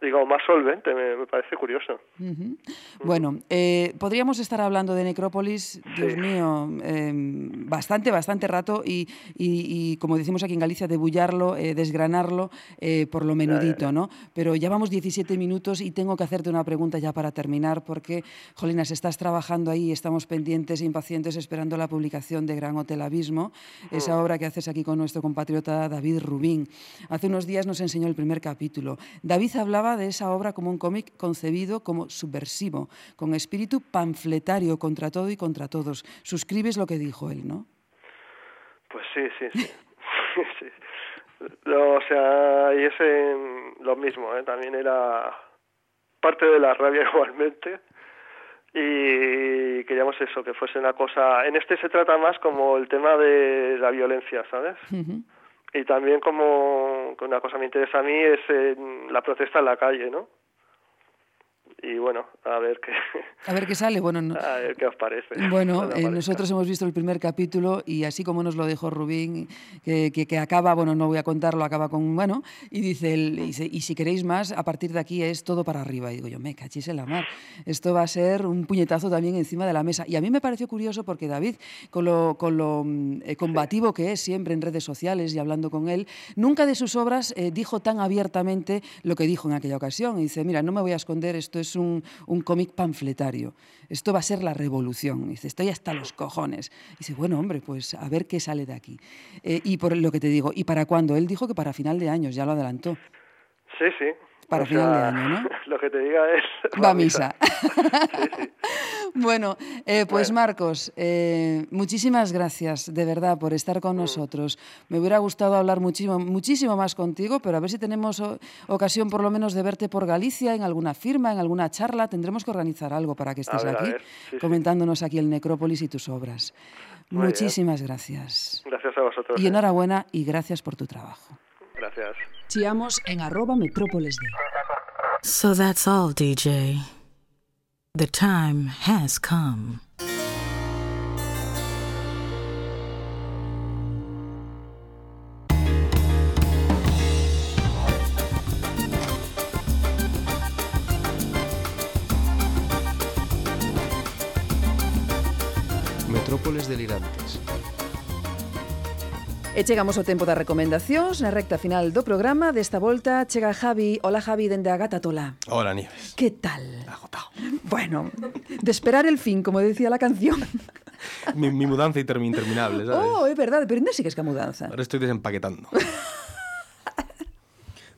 digo, más solvente, me, me parece curioso. Ujú. Bueno, eh, podríamos estar hablando de Necrópolis, Dios mío, eh, bastante, bastante rato y, y- y, como decimos aquí en Galicia, debullarlo, eh, desgranarlo eh, por lo menudito, ¿no? Pero ya vamos 17 minutos y tengo que hacerte una pregunta ya para terminar porque, Jolinas, estás trabajando ahí, estamos pendientes impacientes esperando la publicación de Gran Hotel Abismo, esa obra que haces aquí con nuestro compatriota David Rubín. Hace unos días nos enseñó el primer capítulo. David hablaba de esa obra como un cómic concebido como subversivo, con espíritu panfletario contra todo y contra todos. Suscribes lo que dijo él, ¿no? Pues sí, sí, sí. sí. No, o sea, y ese lo mismo, ¿eh? también era parte de la rabia igualmente. Y queríamos eso, que fuese una cosa... En este se trata más como el tema de la violencia, ¿sabes? Ujú. Y también como una cosa que me interesa a mí es eh, la protesta en la calle, ¿no? Y bueno, a ver qué, A ver qué sale. Bueno, no- a ver qué os parece. Bueno, eh, nosotros hemos visto el primer capítulo y así como nos lo dejó Rubín, que, que- que acaba, bueno, no voy a contarlo, acaba con, bueno, y dice, él, y, dice, y si queréis más, a partir de aquí es todo para arriba. Y digo yo, me cachis en la mar. Esto va a ser un puñetazo también encima de la mesa. Y a mí me pareció curioso porque David, con lo, con lo mm, eh, combativo que es siempre en redes sociales y hablando con él, nunca de sus obras eh, dijo tan abiertamente lo que dijo en aquella ocasión. Y dice, mira, no me voy a esconder, esto es un, un cómic panfletario. Esto va a ser la revolución. Dice, estoy hasta los cojones. Dice, bueno, hombre, pues a ver qué sale de aquí. Eh, y por lo que te digo, ¿y para cuándo? Él dijo que para final de años, ya lo adelantó. Sí, sí. Para O final de año, ¿no? Lo que te diga es... Va a misa. Sí, sí. Bueno, eh, pues Bueno. Marcos, eh, muchísimas gracias de verdad por estar Mm. con nosotros. Me hubiera gustado hablar muchísimo, muchísimo más contigo, pero a ver si tenemos ocasión por lo menos de verte por Galicia, en alguna firma, en alguna charla. Tendremos que organizar algo para que estés ver, aquí. Sí, comentándonos aquí el Necrópolis y tus obras. Muy bien. Muchísimas gracias. Gracias a vosotros. Y eh. enhorabuena y gracias por tu trabajo. Gracias. En arroba. So that's all, DJ. The time has come. E chegamos ao tempo das recomendacións na recta final do programa. Desta volta chega Javi. Hola Javi, dende a Gata Tola. Hola, Nieves. Que tal? Agotado. Bueno, de esperar el fin, como decía la canción. Mi, mi mudanza intermi- interminable, ¿sabes? Oh, é verdade, pero ainda sigues que a mudanza. Ahora estoy desempaquetando.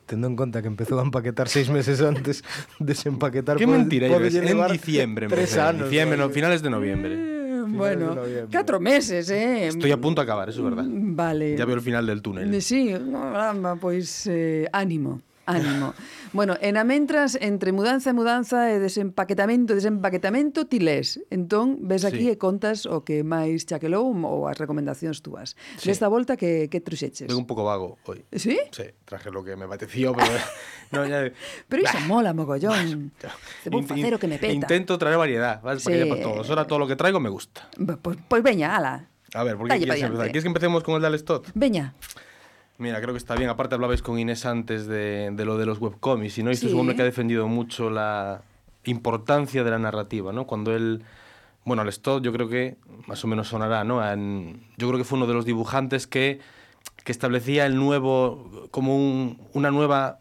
Tendo en conta que empezou a empaquetar seis meses antes, desempaquetar... Qué pode- mentira. En diciembre Tres empecé. anos. Diciembre, no, finales de noviembre. Bueno, catro meses, eh? Estoy a punto de acabar, eso es verdad. Vale. Ya veo el final del túnel. Sí, caramba, pois eh, ánimo, Ánimo. Bueno, en a mentras, entre mudanza e mudanza e desempaquetamento e desempaquetamento, ti lés. Entón, ves aquí sí. e contas o que máis chaquelou ou as recomendacións túas. Sí. Desta volta, que, que truxeches? Vengo un pouco vago hoy. Sí? Sí, traje lo que me apetecía, pero... no, ya... pero iso mola, mogollón. Te vou facer o que me peta. Intento traer variedad, vas, sí. para que por todos. Ahora todo lo que traigo me gusta. Pois pues, pues veña, ala. A ver, por que quieres empezar? ¿Quieres que empecemos con el de Alestot? Veña. Veña. Mira, creo que está bien. Aparte hablabais con Inés antes de, de lo de los webcomics, y no, este es Sí. un hombre que ha defendido mucho la importancia de la narrativa, ¿no? Cuando él, bueno, Alestot yo creo que más o menos sonará, ¿no? En- yo creo que fue uno de los dibujantes que, que establecía el nuevo, como un- una nueva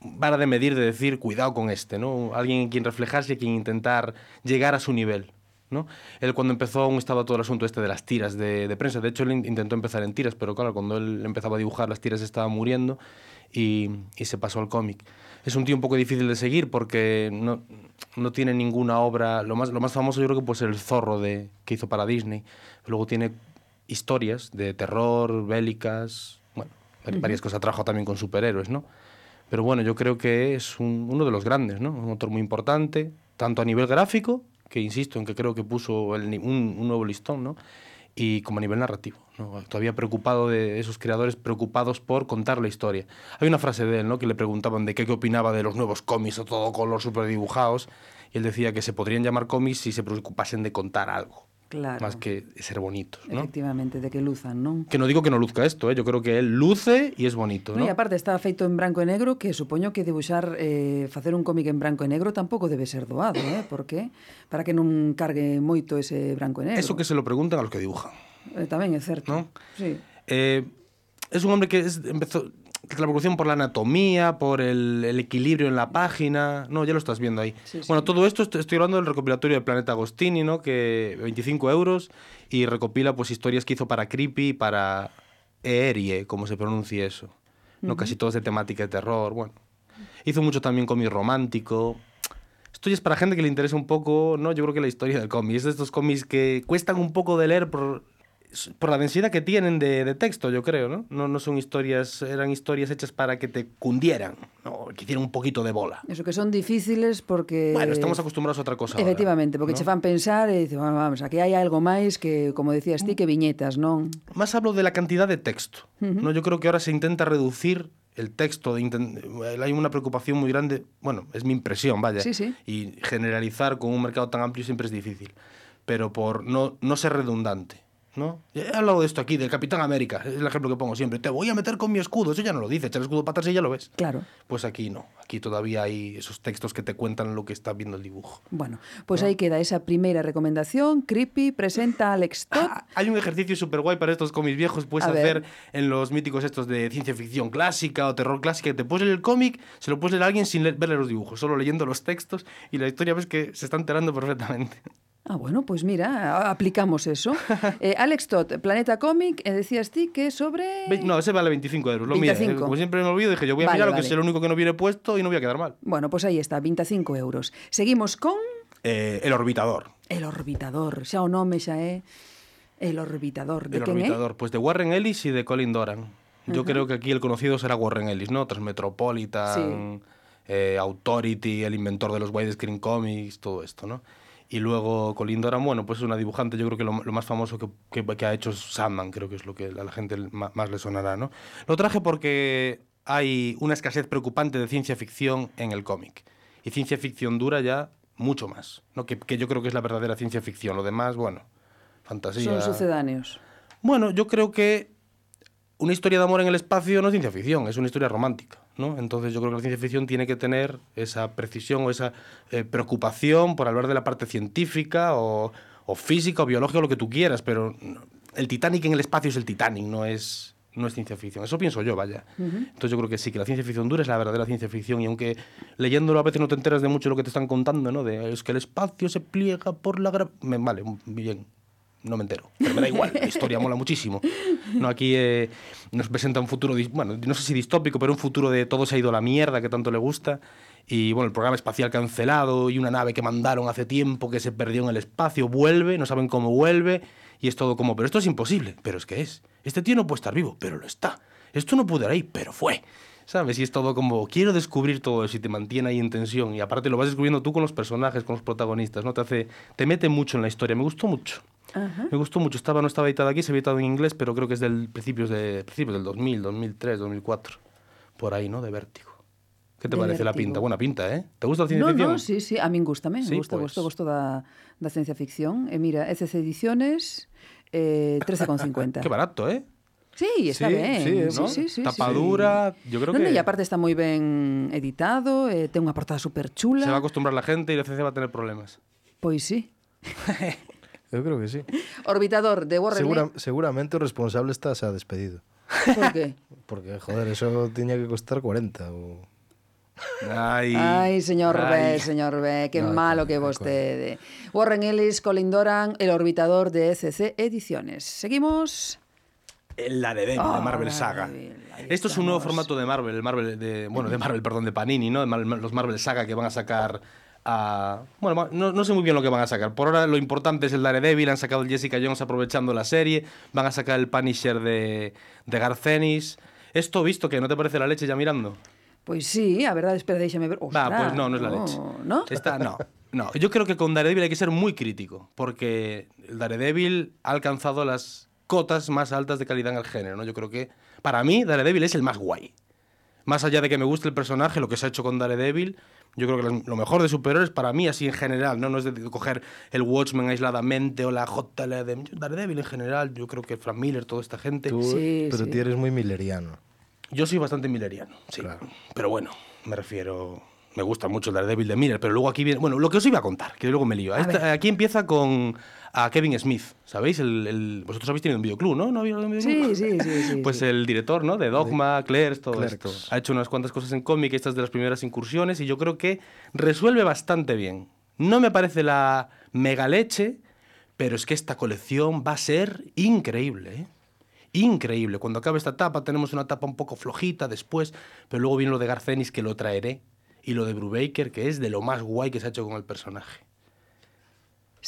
vara de medir, de decir, cuidado con este, ¿no? Alguien en quien reflejarse y a quien intentar llegar a su nivel, ¿no? Él cuando empezó aún estaba todo el asunto este de las tiras de, de prensa. De hecho, él in- intentó empezar en tiras, pero claro, cuando él empezaba a dibujar, las tiras estaban muriendo y, y se pasó al cómic. Es un tío un poco difícil de seguir porque no, no tiene ninguna obra... Lo más, lo más famoso yo creo que puede ser El Zorro de, que hizo para Disney. Luego tiene historias de terror, bélicas... Bueno, varias cosas. Trabaja también con superhéroes, ¿no? Pero bueno, yo creo que es un- uno de los grandes, ¿no? Un autor muy importante, tanto a nivel gráfico, que insisto en que creo que puso un, nuevo listón, ¿no? Y como a nivel narrativo, ¿no? Todavía preocupado de esos creadores preocupados por contar la historia. Hay una frase de él, ¿no? Que le preguntaban de qué, qué opinaba de los nuevos cómics a todo color, súper dibujados, y él decía que se podrían llamar cómics si se preocupasen de contar algo, Claro. Más que ser bonitos, ¿no? Efectivamente, de que luzan, non? Que no digo que no luzca esto, eh? yo creo que él luce y es bonito, ¿no? ¿no? E aparte está feito en branco e negro, que supoño que debuxar, eh, facer un cómic en branco e negro tampouco debe ser doado, eh? Porque para que non cargue moito ese branco e negro. Eso que se lo preguntan a los que dibujan. Eh, tamén é certo. ¿no? Sí. Eh, es un hombre que es, empezó, la preocupación por la anatomía, por el, el equilibrio en la página. No, ya lo estás viendo ahí. Sí, sí. Bueno, todo esto est- estoy hablando del recopilatorio de Planeta Agostini, ¿no? Que 25 euros y recopila pues historias que hizo para Creepy, para Erie, como se pronuncia eso. No, casi todos de temática de terror. Bueno, hizo mucho también cómic romántico. Esto ya es para gente que le interesa un poco, ¿no? Yo creo que la historia del cómic. Es de estos cómics que cuestan un poco de leer por, por la densidad que tienen de, de texto, yo creo, ¿no? ¿no? No son historias, eran historias hechas para que te cundieran, ¿no? Que hicieran un poquito de bola. Eso que son difíciles porque... Bueno, estamos acostumbrados a otra cosa ahora, Efectivamente, porque ¿no? che fan pensar e dices, bueno, vamos, aquí hai algo máis que, como decías ti, que viñetas, non? Más hablo de la cantidad de texto. ¿no? Yo creo que ahora se intenta reducir el texto. De inten- Hay una preocupación muy grande, bueno, es mi impresión, vaya. Sí, sí. Y generalizar con un mercado tan amplio siempre es difícil. Pero por no, no ser redundante. ¿No? He hablado de esto aquí, del Capitán América, es el ejemplo que pongo siempre. Te voy a meter con mi escudo, eso ya no lo dice, echar el escudo para atrás y ya lo ves. Claro. Pues aquí no, aquí todavía hay esos textos que te cuentan lo que está viendo el dibujo. Bueno, pues aí queda esa primeira recomendación. Creepy presenta a Alex Todd. Ah, hay un ejercicio súper guay para estos cómics viejos. Puedes A hacer ver. en los míticos estos de ciencia ficción clásica o terror clásica. Te puedes leer el cómic, se lo puedes leer a alguien sin le- verle los dibujos, solo leyendo los textos y la historia ves que se está enterando perfectamente. Ah, bueno, pues mira, aplicamos eso. eh, Alex Todd, Planeta Cómic, e decías ti que sobre... No, ese vale 25 euros. Lo mira, 25. Como siempre me olvido, dije yo voy a Vale, mirar lo que es el único que no viene puesto y no voy a quedar mal. Bueno, pues aí está, 25 euros. Seguimos con Eh, el Orbitador. El Orbitador. Xa o nome xa é El Orbitador. De el quen Orbitador, pues de Warren Ellis y de Colin Doran. Yo creo que aquí el conocido será Warren Ellis, ¿no? Tras Metropolitan, eh, Authority, el inventor de los widescreen comics, todo esto, ¿no? Y luego Colin Doran, bueno, pues es una dibujante, yo creo que lo, lo más famoso que, que- que ha hecho es Sandman, creo que es lo que a la gente más le sonará, ¿no? Lo traje porque hay una escasez preocupante de ciencia ficción en el cómic. Y ciencia ficción dura ya mucho más, ¿no? Que, que yo creo que es la verdadera ciencia ficción. Lo demás, bueno, fantasía. Son sucedáneos. Bueno, yo creo que una historia de amor en el espacio no es ciencia ficción, es una historia romántica, ¿no? Entonces yo creo que la ciencia ficción tiene que tener esa precisión o esa eh, preocupación por hablar de la parte científica o, o física o biológica o lo que tú quieras, pero el Titanic en el espacio es el Titanic, no es no es ciencia ficción. Eso pienso yo, vaya. Entonces yo creo que sí, que la ciencia ficción dura es la verdadera ciencia ficción y aunque leyéndolo a veces no te enteras de mucho de lo que te están contando, ¿no? De es que el espacio se pliega por la gra... Me, vale, bien, no me entero, pero me da igual, la historia mola muchísimo. No, aquí eh, nos presenta un futuro, bueno, no sé si distópico, pero un futuro de todo se ha ido a la mierda que tanto le gusta. Y bueno, el programa espacial cancelado y una nave que mandaron hace tiempo que se perdió en el espacio, vuelve, no saben cómo vuelve y es todo como, pero esto es imposible, pero es que es. Este tío no puede estar vivo, pero lo está. Esto no pudo ir ahí, pero fue. ¿Sabes? Y es todo como, quiero descubrir todo eso y te mantiene ahí en tensión. Y aparte lo vas descubriendo tú con los personajes, con los protagonistas, ¿no? Te hace, te mete mucho en la historia. Me gustó mucho. Ajá. Me gustó mucho, estaba, no estaba editada aquí, se había editado en inglés, pero creo que es del principios, de, principios del 2000, 2003, 2004, por ahí, ¿no? De Vértigo. ¿Qué te de parece vertigo. la pinta? Buena pinta, eh? Te gusta la ciencia no, ficción? No, sí, sí, a min gustame, sí, gusta, pues. gusto, gusto da, da ciencia ficción. E mira, ECC Ediciones, eh, 13,50. Qué barato, eh? Sí, está sí, ben. Sí, ¿no? sí, sí, Tapadura, sí. yo creo no, que... No, e aparte está moi ben editado, eh, ten unha portada super chula. Se va a acostumbrar la gente y la ciencia va a tener problemas. Pois sí. Eu creo que sí. Orbitador de Warren Segura, seguramente o responsable está xa despedido. Lee. Por qué? Porque, joder, eso tiña que costar 40 ou... Ay, señor ay. B, señor B, No, malo de que acuerdo. vostede. Warren Ellis, Colin Doran, el orbitador de ECC Ediciones. Seguimos. El Daredevil Ah, de Marvel Saga. Esto es un nuevo formato de Marvel, el Marvel de, bueno, de Marvel, perdón, de Panini, ¿no? De los Marvel Saga que van a sacar a... Bueno, no, no sé muy bien lo que van a sacar. Por ahora lo importante es el Daredevil, han sacado el Jessica Jones aprovechando la serie, van a sacar el Punisher de, de Garth Ennis. Esto visto que no te parece la leche ya mirando. Pois sí, a verdade, espera, déixame ver. Pues no, no es la leche. ¿No? Esta, no, no. Yo creo que con Daredevil hay que ser muy crítico, porque el Daredevil ha alcanzado las cotas más altas de calidad en el género, ¿no? Yo creo que, para mí, Daredevil es el más guay. Más allá de que me guste el personaje, lo que se ha hecho con Daredevil, yo creo que lo- mejor de superhéroes para mí, así en general, ¿no? No es de coger el Watchmen aisladamente o la JLD. Daredevil en general, yo creo que Frank Miller, toda esta gente. Tú, Sí, pero sí. ti eres moi milleriano. Yo soy bastante milleriano, sí. Claro. Pero bueno, me refiero. Me gusta mucho el Daredevil de Miller, pero luego aquí viene. Bueno, lo que os iba a contar, que luego me lío. Esta- aquí empieza con a Kevin Smith, ¿sabéis? El, el- vosotros habéis tenido un videoclub, ¿no? ¿No habéis un videoclub? Sí, sí, sí, sí, Pues sí. el director, ¿no? De Dogma, Clerks, todo Clerks. esto. Ha hecho unas cuantas cosas en cómic, estas de las primeras incursiones, y yo creo que resuelve bastante bien. No me parece la mega leche, pero es que esta colección va a ser increíble, ¿eh? Increíble. Cuando acabe esta etapa tenemos una etapa un poco flojita después, pero luego viene lo de Garcenis que lo traeré y lo de Brubaker que es de lo más guay que se ha hecho con el personaje.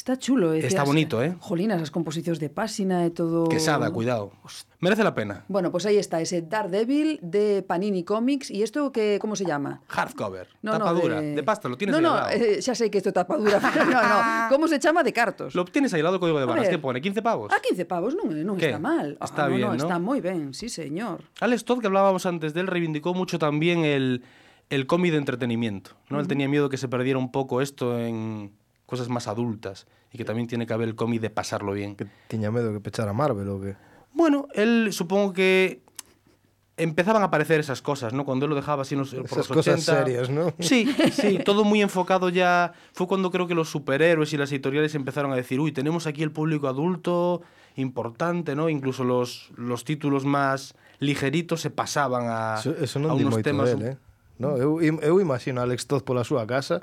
Está chulo, eh. Está bonito, eh. Jolinas, as composicións de páxina e todo... Quesada, cuidado. Merece la pena. Bueno, pues ahí está, ese Daredevil de Panini Comics. ¿Y esto qué, cómo se llama? Hardcover, No, no, tapadura, de... pasta, lo tienes No, ahí no, al lado. eh, xa sei que isto é tapadura, pero no, no. Como se chama de cartos? Lo tienes ahí al lado del código de barras. ¿Qué pone? ¿15 pavos? A 15 pavos non ¿Qué? está mal. Ah, Está no, bien, no, ¿no? Está moi ben, sí, señor. Alex Todd, que hablábamos antes de él, reivindicó mucho también el, el cómic de entretenimiento. ¿no? Él tenía miedo que se perdiera un poco esto en cosas más adultas y que también tiene que haber el cómic de pasarlo bien. Que tiña medo que pechara Marvel ou que... Bueno, él supongo que empezaban a aparecer esas cosas, ¿no? Cuando él lo dejaba así los, por Esas los cosas 80. serias, ¿no? Sí, sí, todo muy enfocado ya. Fue cuando creo que los superhéroes y las editoriales empezaron a decir, uy, tenemos aquí el público adulto importante, ¿no? Incluso los, los títulos más ligeritos se pasaban a, Eso, eso a non di unos temas. del, eh? No, eu, eu imagino a Alex Todd pola súa casa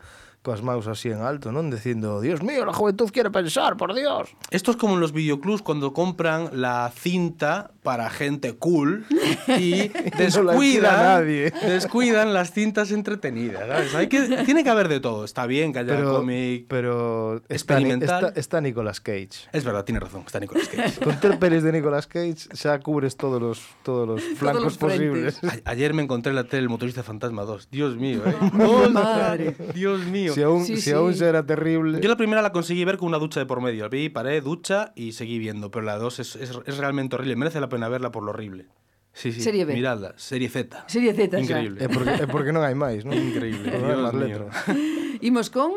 coas maus así en alto, non? Dicindo, Dios mío, la juventud quiere pensar, por Dios. Esto es como en los videoclubs cuando compran la cinta para gente cool y No descuidan, nadie. descuidan las cintas entretenidas. ¿sabes? Hay que, tiene que haber de todo. Está bien que haya Pero, cómic. pero experimental. está, está Nicolas Cage. Es verdad, tiene razón. Está Nicolas Cage. Con ter pelis de Nicolas Cage xa cubres todos los, todos los flancos los frentes. posibles. A- Ayer me encontré en la tele el motorista fantasma 2. Dios mío, ¿eh? ¡Ostras! Madre. Dios mío. Si aún, Sí, si sí. aún era terrible. Yo la primera la conseguí ver con una ducha de por medio. La vi, paré, ducha y seguí viendo. Pero la 2 es, es, es realmente horrible. Merece la pena verla por lo horrible. Sí, sí. Serie B. Miradla. Serie Z. Serie Z. Increíble. É porque, é porque non hai máis, non? Increíble. Non hai máis letras. Imos con...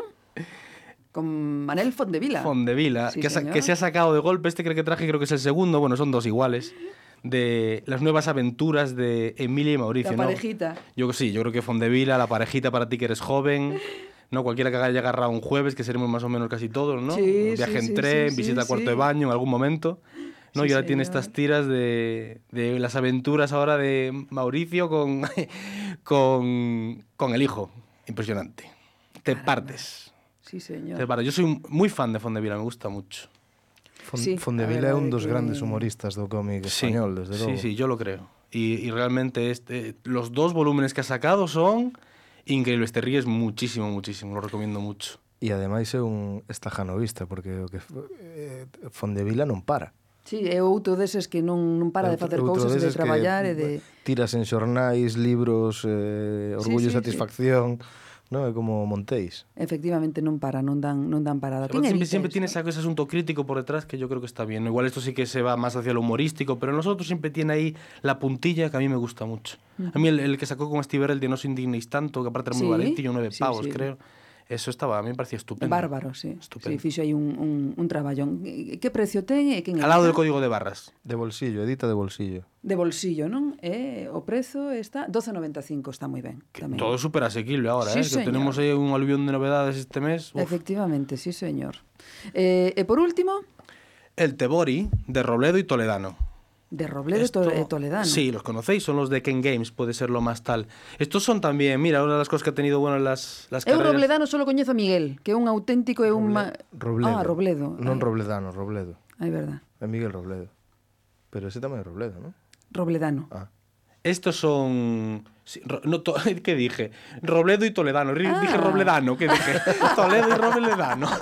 Con Manel Fondevila. Fondevila, Sí, que, ha que se ha sacado de golpe. Este creo que traje, creo que es el segundo. Bueno, son dos iguales. De las nuevas aventuras de Emilia y Mauricio. La ¿no? parejita. Yo sí, yo creo que Fondevila, la parejita para ti que eres joven. ¿No? Cualquiera que haya agarrado un jueves, que seremos más o menos casi todos, ¿no? Sí, Viaje sí, en sí, tren, sí, visita sí, a cuarto sí. de baño en algún momento. ¿no? Sí, y ahora tiene señor. estas tiras de, de las aventuras ahora de Mauricio con, con, con el hijo. Impresionante. Te partes. Sí, señor. Te partes. Yo soy muy fan de Fondevila, me gusta mucho. Fon, Sí, Fondevila é un dos que- grandes humoristas do cómic Sí, español, desde sí, logo. sí, yo lo creo. Y, y realmente este, los dos volúmenes que ha sacado son increíble, te ríes muchísimo, muchísimo, lo recomiendo mucho. E ademais é un estajanovista, porque o que eh, Fondevila non para. Sí, é outro deses que non, non para de facer cousas e de traballar e de... Tiras en xornais, libros, eh, orgullo sí, sí, e satisfacción... Sí. Non? É como Montéis. Efectivamente non para, non dan, non dan parada. Pero siempre, siempre tiene ese asunto crítico por detrás que yo creo que está bien. Igual esto sí que se va más hacia lo humorístico, pero nosotros siempre tiene ahí la puntilla que a mí me gusta mucho. A mí el, el que sacó con Steve el de No os indignéis tanto, que aparte era muy Sí, baratillo, nueve sí, pavos, sí. creo. Eso estaba, a mí me parecía estupendo. Bárbaro, sí. Estupendo. Sí, fixo aí un, un, un traballón. Que precio ten e quen Al lado do código de barras. De bolsillo, edita de bolsillo. De bolsillo, non? Eh, o prezo está 12.95, está moi ben. Tamén. Todo super asequible ahora, sí, eh? Señor. Que tenemos aí un aluvión de novedades este mes. Uf. Efectivamente, sí, señor. Eh, e por último... El Tebori de Robledo y Toledano. De Robledo Esto- to e Toledano. Sí, los conocéis, son los de Ken Games, puede ser lo más tal. Estos son también, mira, una de las cosas que ha tenido bueno en las, las Eu carreras. Robledano solo coñezo a Miguel, que é un auténtico e un... Ma... Robledo. Ah, Robledo. Non Robledano, Robledo. Ai, verdad. É Miguel Robledo. Pero ese tamén é Robledo, non? Robledano. Ah. Estos son. sí, ro- no, to- ¿Qué dije? Robledo y Toledano. Ri- Dije Ah. Robledano, ¿qué dije? Toledo y Robledano.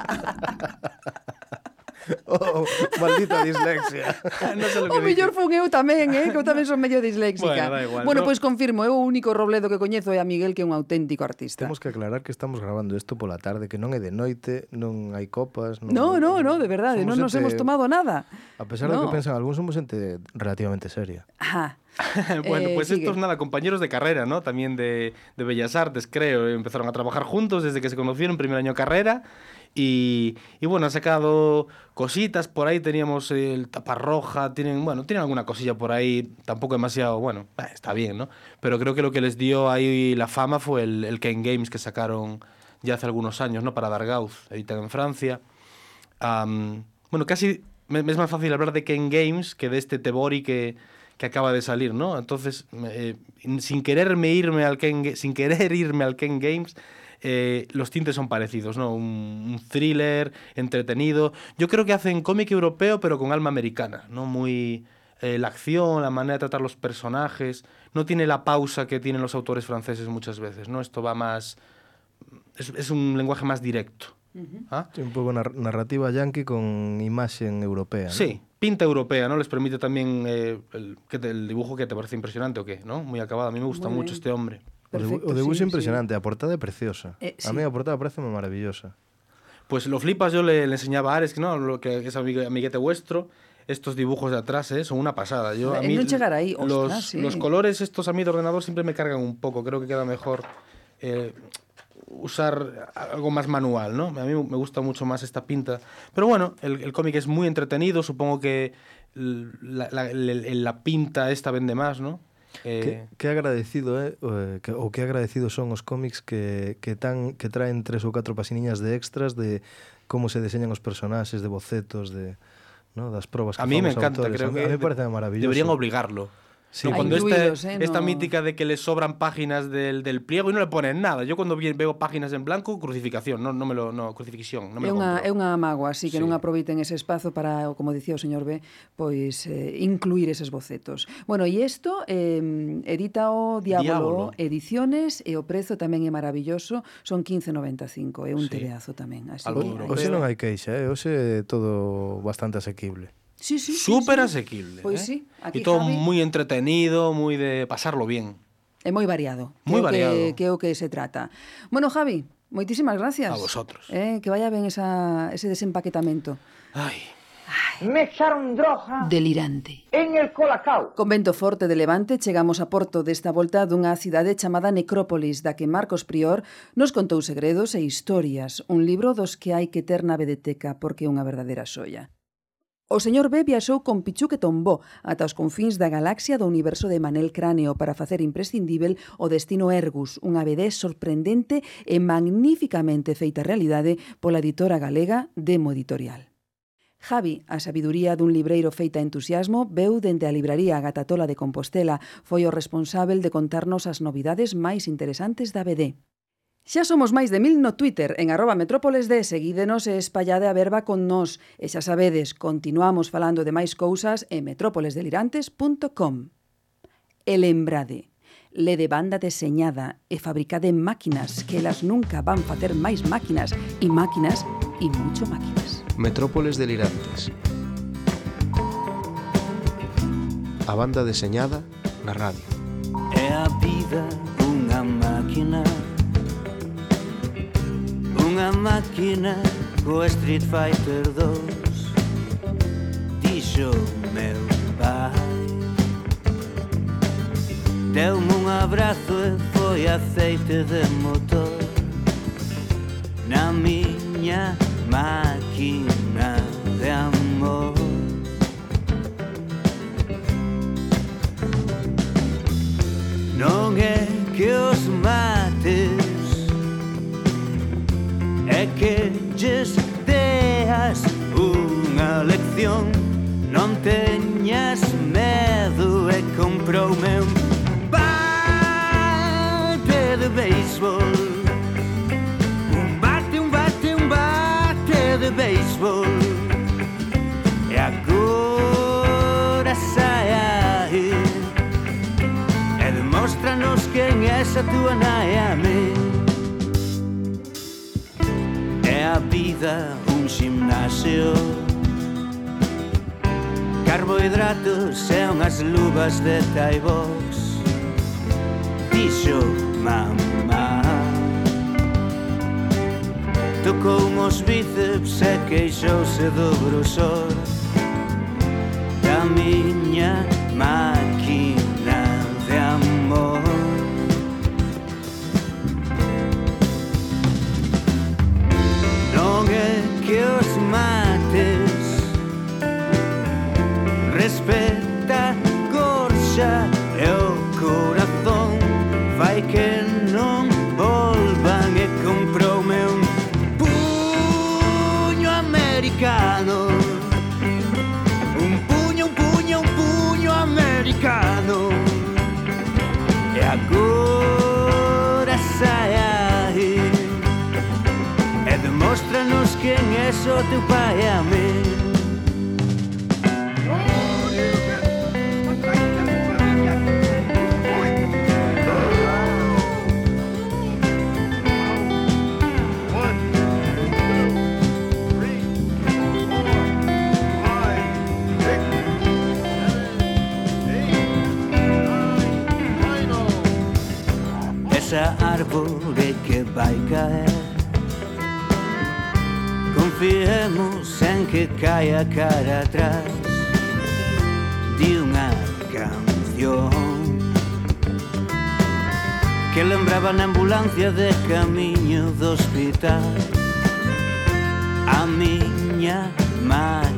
oh, maldita dislexia. no sé lo que o mellor fun eu tamén, eh, que eu tamén son medio disléxica. Bueno, igual, bueno no? pois pues confirmo, eu o único Robledo que coñezo é a Miguel, que é un auténtico artista. Temos que aclarar que estamos grabando isto pola tarde, que non é de noite, non hai copas. Non, no, no, no, de verdade, non nos ente... hemos tomado nada. A pesar no. de que pensan, algúns somos xente relativamente seria. Ajá. bueno, Eh, pues sigue. estos, nada, compañeros de carrera, ¿no? También de, de Bellas Artes, creo. Empezaron a trabajar juntos desde que se conocieron, primer año de carrera. Y, y bueno, han sacado cositas. Por ahí teníamos el taparroja, tienen, bueno, tienen alguna cosilla por ahí, tampoco demasiado, bueno, eh, está bien, ¿no? Pero creo que lo que les dio ahí la fama fue el, el Ken Games que sacaron ya hace algunos años, ¿no? Para Dargauz, editan en Francia. Am, bueno, casi me, me es más fácil hablar de Ken Games que de este Tebori que, que acaba de salir, ¿no? Entonces, eh, sin quererme irme al Ken, sin querer irme al Ken Games, eh, los tintes son parecidos, ¿no? Un, un thriller entretenido. Yo creo que hacen cómic europeo, pero con alma americana, ¿no? Muy eh, la acción, la manera de tratar los personajes, no tiene la pausa que tienen los autores franceses muchas veces, ¿no? Esto va más es, es un lenguaje más directo. ¿Ah? Sí, un pouco nar narrativa yankee con imaxen europea. ¿no? Sí, pinta europea, ¿no? Les permite también eh, el, que te- el dibujo que te parece impresionante o qué, ¿no? Muy acabado. A mí me gusta Muy mucho bien. este hombre. Perfecto, o debuxo sí, impresionante, a portada é preciosa. Eh, A sí. mí a portada parece maravillosa. Pues lo flipas, yo le, le enseñaba a Ares, que no, lo que es amigue- amiguete vuestro, estos dibujos de atrás eh, son una pasada. Yo, a Eh, mí, non chegar aí, los, ostras, sí. los colores estos a mí de ordenador siempre me cargan un poco, creo que queda mejor eh, usar algo más manual, ¿no? A mí me gusta mucho más esta pinta. Pero bueno, el, el cómic es muy entretenido, supongo que la, la, la, la pinta esta vende más, ¿no? Eh... Que, que agradecido, eh? Que, o que agradecido son os cómics que, que, tan, que traen tres ou catro pasiniñas de extras de como se deseñan os personaxes, de bocetos, de, ¿no? das probas que A mí me encanta, autores. creo que... A mí me parece maravilloso. Deberían obligarlo. Sí. No, cuando incluidos, ¿eh? esta, eh, no... mítica de que le sobran páginas del, del, pliego y no le ponen nada. Yo cuando veo páginas en blanco, crucificación, non, non me lo, no, crucifixión. Non me é, unha, é unha amagua, así que sí. non aproveiten ese espazo para, como dicía o señor B, pois eh, incluir eses bocetos. Bueno, e isto eh, edita o Diablo, Diablo Ediciones e o prezo tamén é maravilloso, son 15.95, é un sí. teleazo tamén. Así Algo que, hoxe non hai queixa, eh? hoxe todo bastante asequible. Sí, sí, Súper sí, asequible. Pois eh? sí. Aquí, e todo Javi... moi entretenido, moi de pasarlo bien. É moi variado. Moi variado. Que, que é o que se trata. Bueno, Javi, moitísimas gracias. A vosotros. Eh, que vaya ben esa, ese desempaquetamento. Ai. Ay. Me echaron droga delirante en el Colacao. Con vento forte de levante chegamos a Porto desta volta dunha cidade chamada Necrópolis, da que Marcos Prior nos contou segredos e historias, un libro dos que hai que ter na vedeteca porque é unha verdadeira xoia. O señor B viaxou con Pichu que tombó ata os confins da galaxia do universo de Manel Cráneo para facer imprescindível o destino Ergus, unha BD sorprendente e magníficamente feita realidade pola editora galega Demo Editorial. Javi, a sabiduría dun libreiro feita entusiasmo, veu dende a libraría Gatatola de Compostela, foi o responsável de contarnos as novidades máis interesantes da BD. Xa somos máis de mil no Twitter en arroba metrópoles de seguídenos e espallade a verba con nós. E xa sabedes, continuamos falando de máis cousas en metrópolesdelirantes.com. E lembrade, lede banda deseñada e fabricade máquinas que elas nunca van facer máis máquinas e máquinas e mucho máquinas. Metrópoles delirantes. A banda deseñada na radio. É a vida unha máquina Unha máquina co Street Fighter 2 Dixo meu pai Deume un abrazo e foi aceite de motor. Na miña máquina de amor. Non é que os máis que lles deas unha lección. Non teñas medo e comproume un bate de béisbol. Un bate, un bate, un bate de béisbol. E agora sai aí. E demóstranos quen é esa tua nai a mí vida un gimnasio Carbohidratos e unhas luvas de taibox. Dixo mamá. Tocou os bíceps e queixouse do grosor Da miña má é quen é o teu pai e a mí. Esa árbore que vai caer confiemos en que caia cara atrás Di unha canción que lembraba na ambulancia de camiño do hospital. A miña mãe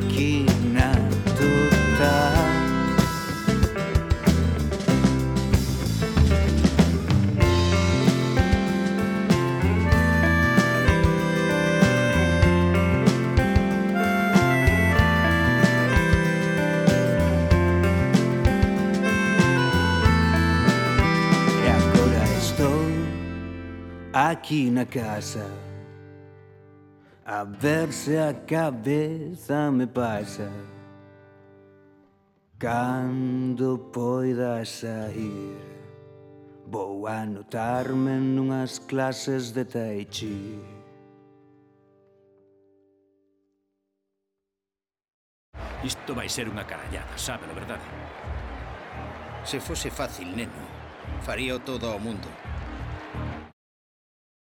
aquí na casa A ver se a cabeza me pasa Cando poida sair Vou anotarme nunhas clases de Tai Chi Isto vai ser unha carallada, sabe, verdade? Se fose fácil, neno, faríao todo ao mundo.